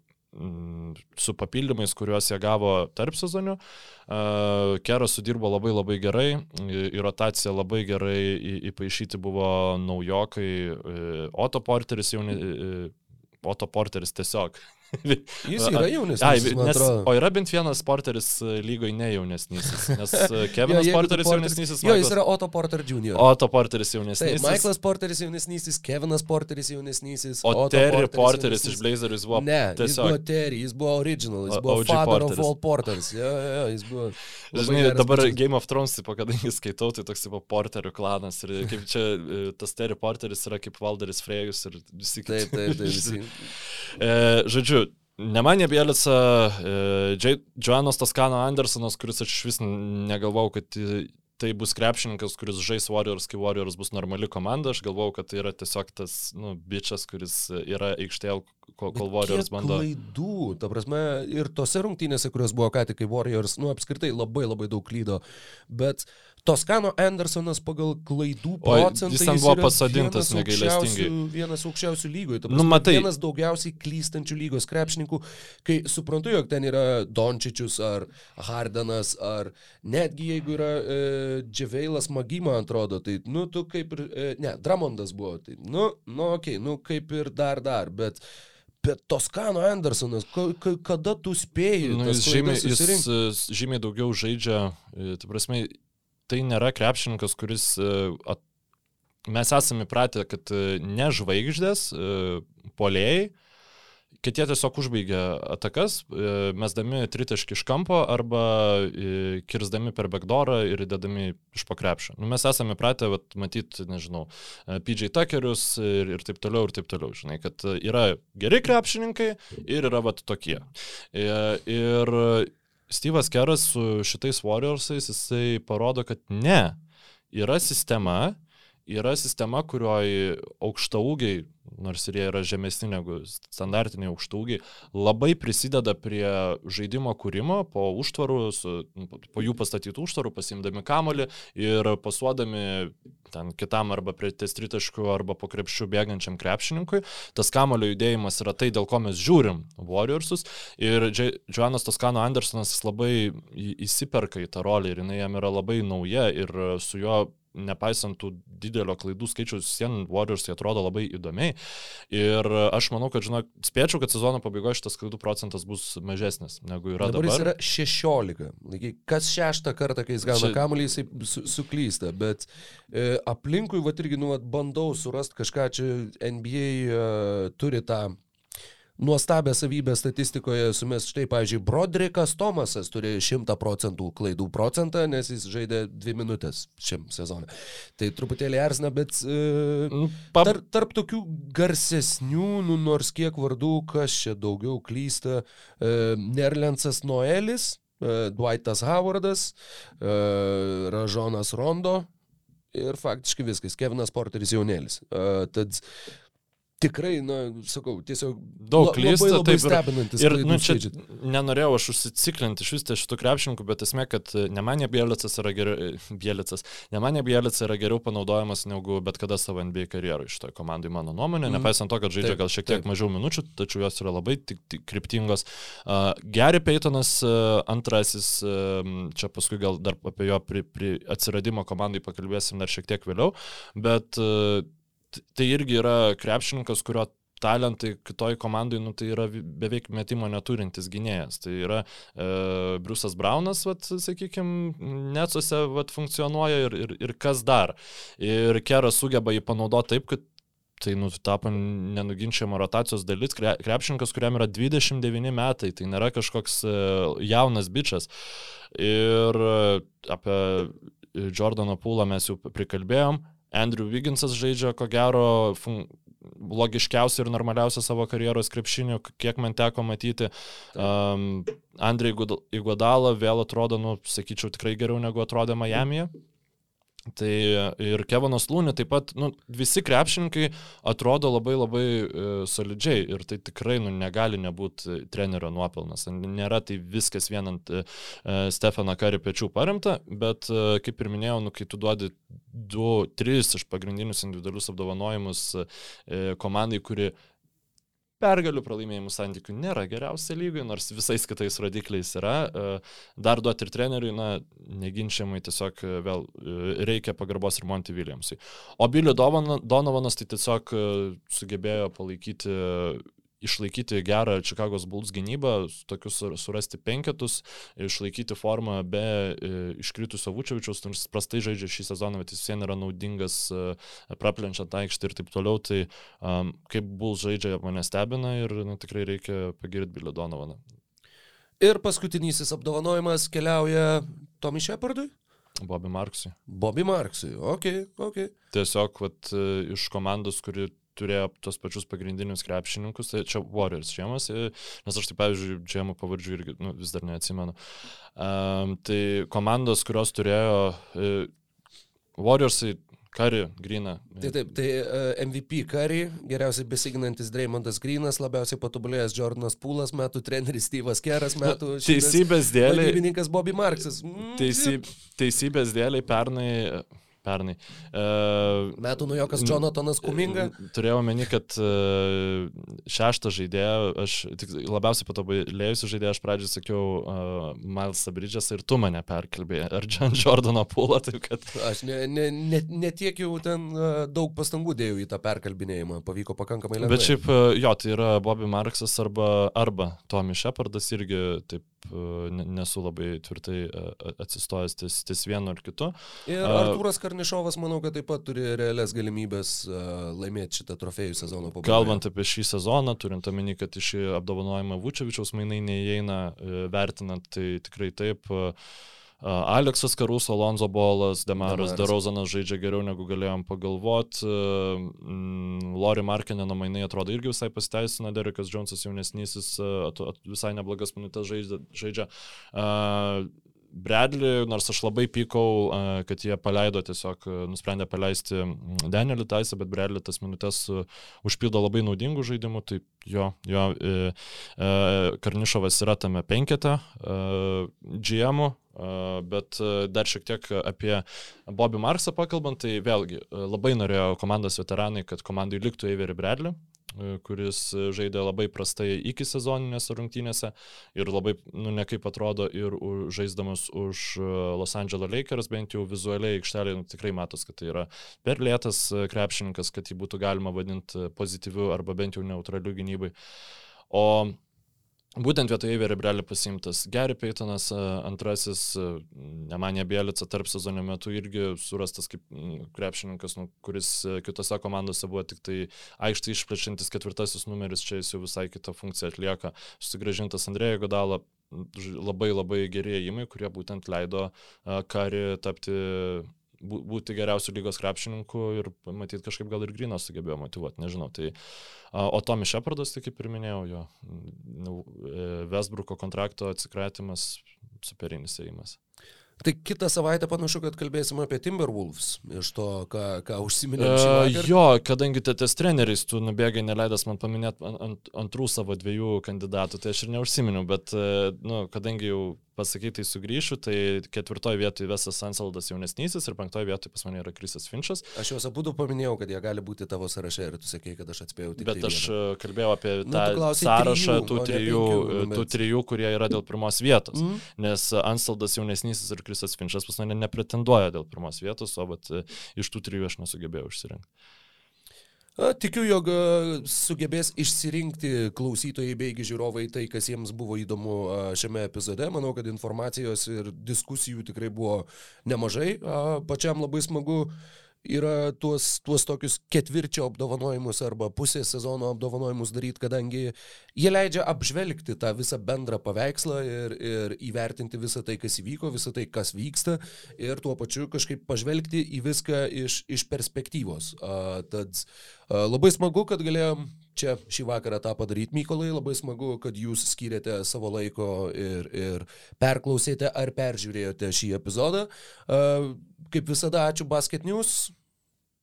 su papildymais, kuriuos jie gavo tarp sezonių. Uh, Keras sudirbo labai labai gerai, į rotaciją labai gerai įpaišyti buvo naujokai, Otto Porteris jau, Otto Porteris tiesiog Jis yra jaunesnis. Ai, nes, o yra bent vienas porteris e, lygoje ne jaunesnis. Nes e, (laughs) Kevinas jo, Porteris jaunesnis. Jo, jis yra Otto Porter Jr. Otto Porteris jaunesnis. Taip, Michaelas Porteris jaunesnis, Kevinas Porteris jaunesnis. O Otto Terry Porteris, Porteris iš Blazerius buvo. Ne, tiesiog... jis buvo Terry, jis buvo original, jis buvo OG father Porteris. of all Porters. Jo, jo, jo, jis buvo. (laughs) Žinai, dabar bičias. Game of Thrones, tipo, kadangi skaitau, tai toks tipo Porterių klanas. Ir kaip čia e, tas Terry Porteris yra kaip Valderis Frejus ir visi kiti. Taip, taip, (laughs) taip. Visi. e, žodžiu, Nemanė Bielica, e, Joanas Toskano Andersonas, kuris aš vis negalvau, kad tai bus krepšininkas, kuris žais Warriors, kai Warriors bus normali komanda, aš galvau, kad tai yra tiesiog tas, nu, bičias, kuris yra aikštėje, kol, kol Warriors bando. Klaidų, ta prasme, ir tose rungtynėse, kurios buvo ką tik, kai Warriors, nu, apskritai labai labai daug klydo, bet uh, Toskano Andersonas pagal klaidų procentą. Jis ten buvo pasodintas negailestingai. Vienas aukščiausių lygoje. Nu, matai. Vienas daugiausiai klystančių lygos krepšininkų, kai suprantu, jog ten yra Dončičius ar Hardenas, ar netgi jeigu yra e, Dževeilas Magima, atrodo, tai, nu, tu kaip ir, e, ne, Dramondas buvo, tai, nu, nu, okei, okay, nu, kaip ir dar dar, bet Bet Toskano Andersonas, kada tu spėjai? Nu, jis, žymiai, jis žymiai daugiau žaidžia, e, tai prasme, tai nėra krepšininkas, kuris e, at... mes esame įpratę, kad e, ne žvaigždės, e, polėjai, kad jie tiesiog užbaigia atakas, mesdami tritaškį iš kampo arba kirzdami per backdoorą ir įdedami iš pakrepšio. Nu, mes esame pratę matyti, nežinau, PJ Tuckerius ir, ir taip toliau, ir taip toliau. Žinai, kad yra geri krepšininkai ir yra vat tokie. Ir Steve'as Keras su šitais Warriorsais, jisai parodo, kad ne, yra sistema, yra sistema, kurioje aukštaūgiai, nors ir jie yra žemesni negu standartiniai aukštaūgiai, labai prisideda prie žaidimo kūrimo po užtvarų, su, po jų pastatytų užtvarų, pasimdami kamolį ir pasuodami ten kitam arba prie ties tritaškų arba po krepšių bėgančiam krepšininkui. Tas kamolio judėjimas yra tai, dėl ko mes žiūrim Warriorsus. Ir Joanas Toskano Andersonas labai įsiperka į tą rolę ir jinai jam yra labai nauja ir su juo nepaisant tų didelio klaidų skaičiaus, Sien Warriors jie atrodo labai įdomiai. Ir aš manau, kad, žinok, spėčiau, kad sezono pabaigoje šitas klaidų procentas bus mažesnis negu yra dabar. Dabar jis yra 16. Kas šeštą kartą, kai jis gauna Čia... kamuolį, jisai su, suklysta. Bet e, aplinkui, va irgi, nu, vat, bandau surasti kažką, čia NBA e, turi tą nuostabią savybę statistikoje sumės štai, pavyzdžiui, Brodrikas Tomasas turi 100 procentų klaidų procentą, nes jis žaidė 2 minutės šiam sezonui. Tai truputėlį erzina, bet e, tarp, tarp tokių garsesnių, nu, nors kiek vardų, kas čia daugiau klysta, e, Nerlensas Noelis, e, Dwightas Howardas, e, Ražonas Rondo, ir faktiškai viskas. Kevinas Porteris jaunėlis. Uh, tad tikrai, na, sakau, tiesiog daug klysta, labai, labai taip. Ir, ir nu, čia skaičiai. nenorėjau aš užsiciklinti iš vis tai šitų krepšininkų, bet esmė, kad ne manė Bielicas yra geriau, Bielicas, ne manė Bielicas yra geriau panaudojamas negu bet kada savo NBA karjeroje šitoje komandai, mano nuomonė, mm. nepaisant to, kad žaidžia taip, gal šiek tiek taip. mažiau minučių, tačiau jos yra labai tik, tik kryptingos. Uh, Gary Paytonas uh, antrasis, uh, čia paskui gal dar apie jo pri, pri atsiradimo komandai pakalbėsim dar šiek tiek vėliau, bet uh, tai irgi yra krepšininkas, kurio talentai kitoj komandai, nu, tai yra beveik metimo neturintis gynėjas. Tai yra e, Briusas Braunas, sakykime, nesuose vat, funkcionuoja ir, ir, ir kas dar. Ir Keras sugeba jį panaudoti taip, kad tai nu, tapo nenuginčiama rotacijos dalis, krepšininkas, kuriam yra 29 metai, tai nėra kažkoks e, jaunas bičias. Ir e, apie Jordano Pūlą mes jau prikalbėjom, Andrew Wigginsas žaidžia, ko gero, fun... logiškiausią ir normaliausią savo karjeros krepšinių, kiek man teko matyti. Um, Andrei Iguodala vėl atrodo, nu, sakyčiau, tikrai geriau negu atrodė Miami'e. Tai ir Kevanas Lūnė taip pat, nu, visi krepšininkai atrodo labai labai e, solidžiai ir tai tikrai nu, negali nebūti trenerio nuopelnas. Nėra tai viskas vienant e, Stefaną Karį pečių paremta, bet e, kaip ir minėjau, nu, kai tu duodi du, tris iš pagrindinius individualius apdovanojimus e, komandai, kuri pergalių pralaimėjimų santykių nėra geriausia lygoje, nors visais kitais rodikliais yra. E, dar duoti ir treneriui, na, neginčiamai tiesiog e, vėl e, reikia pagarbos ir Monty Williamsui. O Billy Donovanas tai tiesiog sugebėjo palaikyti išlaikyti gerą Čikagos Bulls gynybą, tokius surasti penketus, išlaikyti formą be e, iškritusio Vučevičiaus, nors prastai žaidžia šį sezoną, bet jis vien yra naudingas e, praplenčiant aikštį ir taip toliau, tai um, kaip Bulls žaidžia mane stebina ir na, tikrai reikia pagirti Billy Donovaną. Ir paskutinysis apdovanojimas keliauja Tomi Shepardui? Bobby Marksui. Bobby Marksui, ok, ok. Tiesiog vat, e, iš komandos, kuri turėjo tos pačius pagrindinius krepšininkus, tai čia Warriors žiemas, nes aš tai, pavyzdžiui, žiemų pavardžių irgi nu, vis dar neatsimenu. Um, tai komandos, kurios turėjo uh, Warriorsai Kari, Grina. Taip, taip, tai e, MVP Kari, geriausiai besiginantis Dreymondas Grinas, labiausiai patobulėjęs Jordanas Pūlas, metų treneris Steve'as Keras, metų... Nu, teisybės dėliai. Gyvininkas Bobby Marksas. Mm, teisy, teisybės dėliai pernai pernai. Uh, Metų nujokas Jonathanas Kuminga. Turėjau meni, kad uh, šeštą žaidėją, aš tik labiausiai patobulėjusi žaidėją, aš pradžioje sakiau uh, Miles Bridges ir tu mane perkalbėjai, ar John (laughs) Jordano pulą, taip kad... Aš ne, ne, ne, ne tiek jau ten uh, daug pastangų dėjau į tą perkalbinėjimą, pavyko pakankamai lengvai. Bet šiaip, uh, jo, tai yra Bobby Marksas arba, arba Tommy Shepardas irgi taip nesu labai tvirtai atsistojęs ties, ties vienu ar kitu. Ir Artūras Karnišovas, manau, kad taip pat turi realias galimybės laimėti šitą trofėjų sezono pabaigoje. Kalbant apie šį sezoną, turint omeny, kad iš apdovanojimą Vučevičiaus mainai neįeina e, vertinant, tai tikrai taip. Uh, Aleksas Karus, Alonso Bolas, Demaras Derozanas žaidžia geriau negu galėjom pagalvoti. Lori Markineno mainai atrodo irgi visai pasiteisina, Derekas Džonsas jaunesnysis visai neblogas minutės žaidžia. žaidžia. Bradley, nors aš labai pykau, kad jie paleido, tiesiog nusprendė paleisti Danielį Taisą, bet Bradley tas minutės užpildo labai naudingų žaidimų, tai jo, jo e, e, Karnišovas yra tame penkete GM, Bet dar šiek tiek apie Bobby Marksą pakalbant, tai vėlgi labai norėjo komandos veteranai, kad komandai liktų Avery Bradley, kuris žaidė labai prastai iki sezoninėse rungtynėse ir labai, nu, nekaip atrodo ir žaisdamas už Los Angeles Lakers, bent jau vizualiai aikštelė nu, tikrai matos, kad tai yra per lėtas krepšininkas, kad jį būtų galima vadinti pozityviu arba bent jau neutraliu gynybai. O Būtent vietoje Verebrelį pasimtas Gary Paytonas, antrasis, Nemanė Bielica tarp sezono metu irgi surastas kaip krepšininkas, nu, kuris kitose komandose buvo tik tai aikštai išplečiantis ketvirtasis numeris, čia jis jau visai kitą funkciją atlieka. Susigražintas Andrėja Godalo, labai labai gerėjimai, kurie būtent leido Kari tapti būti geriausių lygos krepšininkų ir matyti kažkaip gal ir Grinas sugebėjo motivuoti, nežinau. Tai, o Tomi Šepardas, tai kaip ir minėjau, jo nu, Vesbruko kontrakto atsikratimas, superinis ėjimas. Tai kitą savaitę panašu, kad kalbėsim apie Timberwolves, iš to, ką, ką užsiminėme. Uh, jo, kadangi tas treneris, tu nubėgai neleidas man paminėti ant, antrų savo dviejų kandidatų, tai aš ir neužsiminiau, bet, nu, kadangi jau pasakyti, tai sugrįšiu, tai ketvirtoje vietoje Vesas Ansaldas jaunesnysis ir penktoje vietoje pas mane yra Krisas Finčas. Aš juos abu paminėjau, kad jie gali būti tavo sąraše ir tu sakei, kad aš atspėjau tik. Bet tai aš vieną. kalbėjau apie nu, tą sąrašą trijų, tų, trijų, penkių, bet... tų trijų, kurie yra dėl pirmos vietos. Mm. Nes Ansaldas jaunesnysis ir Krisas Finčas pas mane nepretenduoja dėl pirmos vietos, o bet iš tų trijų aš nesugebėjau išsirinkti. Tikiu, jog sugebės išsirinkti klausytojai beigi žiūrovai tai, kas jiems buvo įdomu šiame epizode. Manau, kad informacijos ir diskusijų tikrai buvo nemažai. Pačiam labai smagu yra tuos, tuos tokius ketvirčio apdovanojimus arba pusės sezono apdovanojimus daryti, kadangi jie leidžia apžvelgti tą visą bendrą paveikslą ir, ir įvertinti visą tai, kas įvyko, visą tai, kas vyksta ir tuo pačiu kažkaip pažvelgti į viską iš, iš perspektyvos. A, tad a, labai smagu, kad galėjom čia šį vakarą tą padaryti. Mykolai, labai smagu, kad jūs skyrėte savo laiko ir, ir perklausėte ar peržiūrėjote šį epizodą. Kaip visada, ačiū Basket News.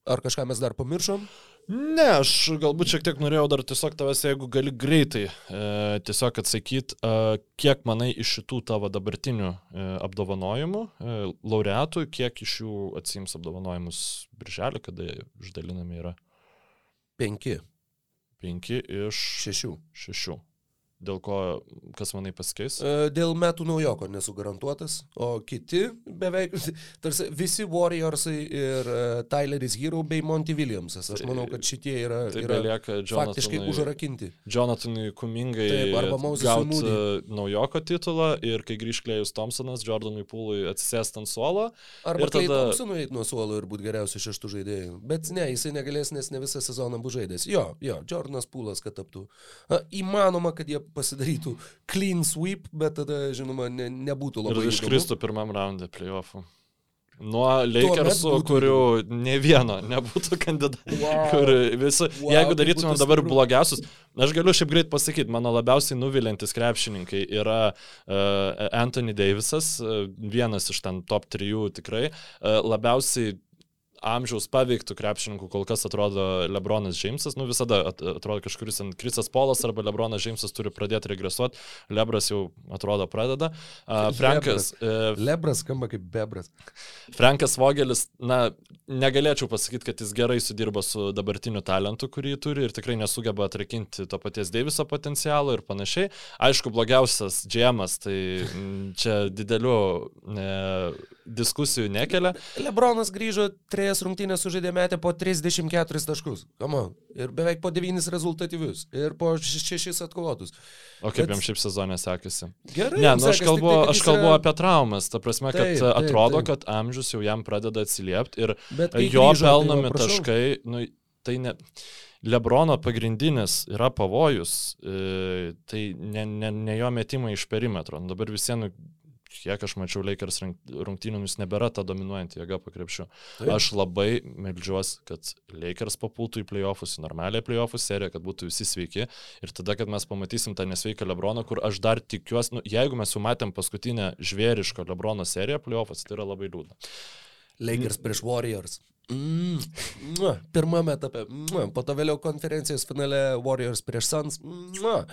Ar kažką mes dar pamiršom? Ne, aš galbūt šiek tiek norėjau dar tiesiog tavęs, jeigu gali greitai e, tiesiog atsakyti, e, kiek manai iš šitų tavo dabartinių e, apdovanojimų, e, laureatų, kiek iš jų atsims apdovanojimus birželį, kada išdalinami yra? Penki. Penki iš šešių. Šešių. Dėl ko, kas manai pasikeis? E, dėl metų naujoko nesu garantuotas, o kiti beveik, tarsi visi Warriorsai ir uh, Tyleris Hero bei Monty Williamsas. Aš manau, kad šitie yra, tai yra belieka faktiškai užrakinti. Jonathanui Kumingai gauti uh, naujoko titulą ir kai grįž Klejus Thompsonas, Jordanui Pūlui atsisėst ant suolo. Arba tada... Thompsonui eiti nuo suolo ir būti geriausiu šeštų žaidėjų. Bet ne, jisai negalės, nes ne visą sezoną bus žaidęs. Jo, jo, Jordanas Pūlas, kad taptų. A, įmanoma, kad jie pasidarytų clean sweep, bet tada, žinoma, ne, nebūtų labai. Ir iškristų pirmam raundė playoffų. Nuo Lakersų, kurių ne vieno nebūtų (laughs) kandidatų. Wow. Visi, wow, jeigu tai darytume dabar blogiausius, aš galiu šiaip greit pasakyti, mano labiausiai nuvilintis krepšininkai yra uh, Anthony Davisas, uh, vienas iš ten top 3 tikrai, uh, labiausiai amžiaus paveiktų krepšininkų kol kas atrodo Lebronas Džeimsas, nu visada atrodo kažkuris ant Krisas Polas arba Lebronas Džeimsas turi pradėti regresuoti, Lebras jau atrodo pradeda. Uh, Frankas. Uh, Lebras skamba kaip Bebras. Frankas Vogelis, na, negalėčiau pasakyti, kad jis gerai sudirba su dabartiniu talentu, kurį turi ir tikrai nesugeba atrakinti to paties Deiviso potencialo ir panašiai. Aišku, blogiausias džemas, tai čia didelių e, diskusijų nekelia. Lebronas grįžo trejas rungtynės sužaidė metę po 34 taškus. Kamo. Ir beveik po 9 rezultatyvius. Ir po 6 atkovotus. O kaip Bet... jam šiaip sezonė sekasi? Gerai. Ne, nu, aš kalbu, tai, aš kalbu yra... apie traumas. Ta prasme, kad taip, taip, atrodo, taip. kad amžius jau jam pradeda atsiliepti ir jo grįžo, pelnomi tai taškai, nu, tai ne... Lebrono pagrindinis yra pavojus, e, tai ne, ne, ne jo metimai iš perimetro. Nu, dabar visiems kiek aš mačiau Lakers rungtynių, jis nebėra ta dominuojanti jėga pakrepšiu. Aš labai meldžiuosi, kad Lakers papultų į playoffus, į normalią playoffų seriją, kad būtų visi sveiki. Ir tada, kad mes pamatysim tą nesveiką Lebroną, kur aš dar tikiuosi, nu, jeigu mes jau matėm paskutinę žvėrišką Lebrono seriją playoffus, tai yra labai liūdna. Lakers prieš Warriors. Mm, pirmame etape, mm, po to vėliau konferencijos finale Warriors prieš Suns, mm,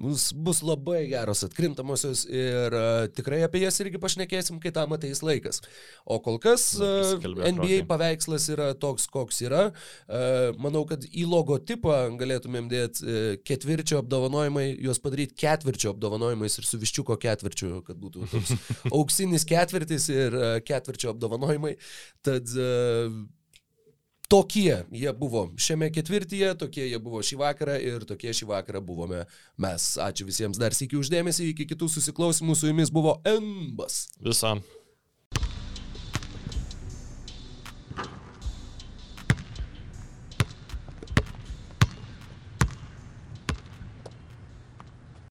bus, bus labai geros atkrintamosios ir uh, tikrai apie jas irgi pašnekėsim, kai tam ateis laikas. O kol kas uh, NBA paveikslas yra toks, koks yra. Uh, manau, kad į logotipą galėtumėm dėti uh, ketvirčio apdovanojimai, juos padaryti ketvirčio apdovanojimais ir su viščiuko ketvirčiu, kad būtų toks (laughs) auksinis ketvirtis ir uh, ketvirčio apdovanojimai. Tad uh, Tokie jie buvo šiame ketvirtyje, tokie jie buvo šį vakarą ir tokie šį vakarą buvome mes. Ačiū visiems dar sėkiu uždėmesį, iki kitų susiklausimų su jumis buvo Embas. Visam.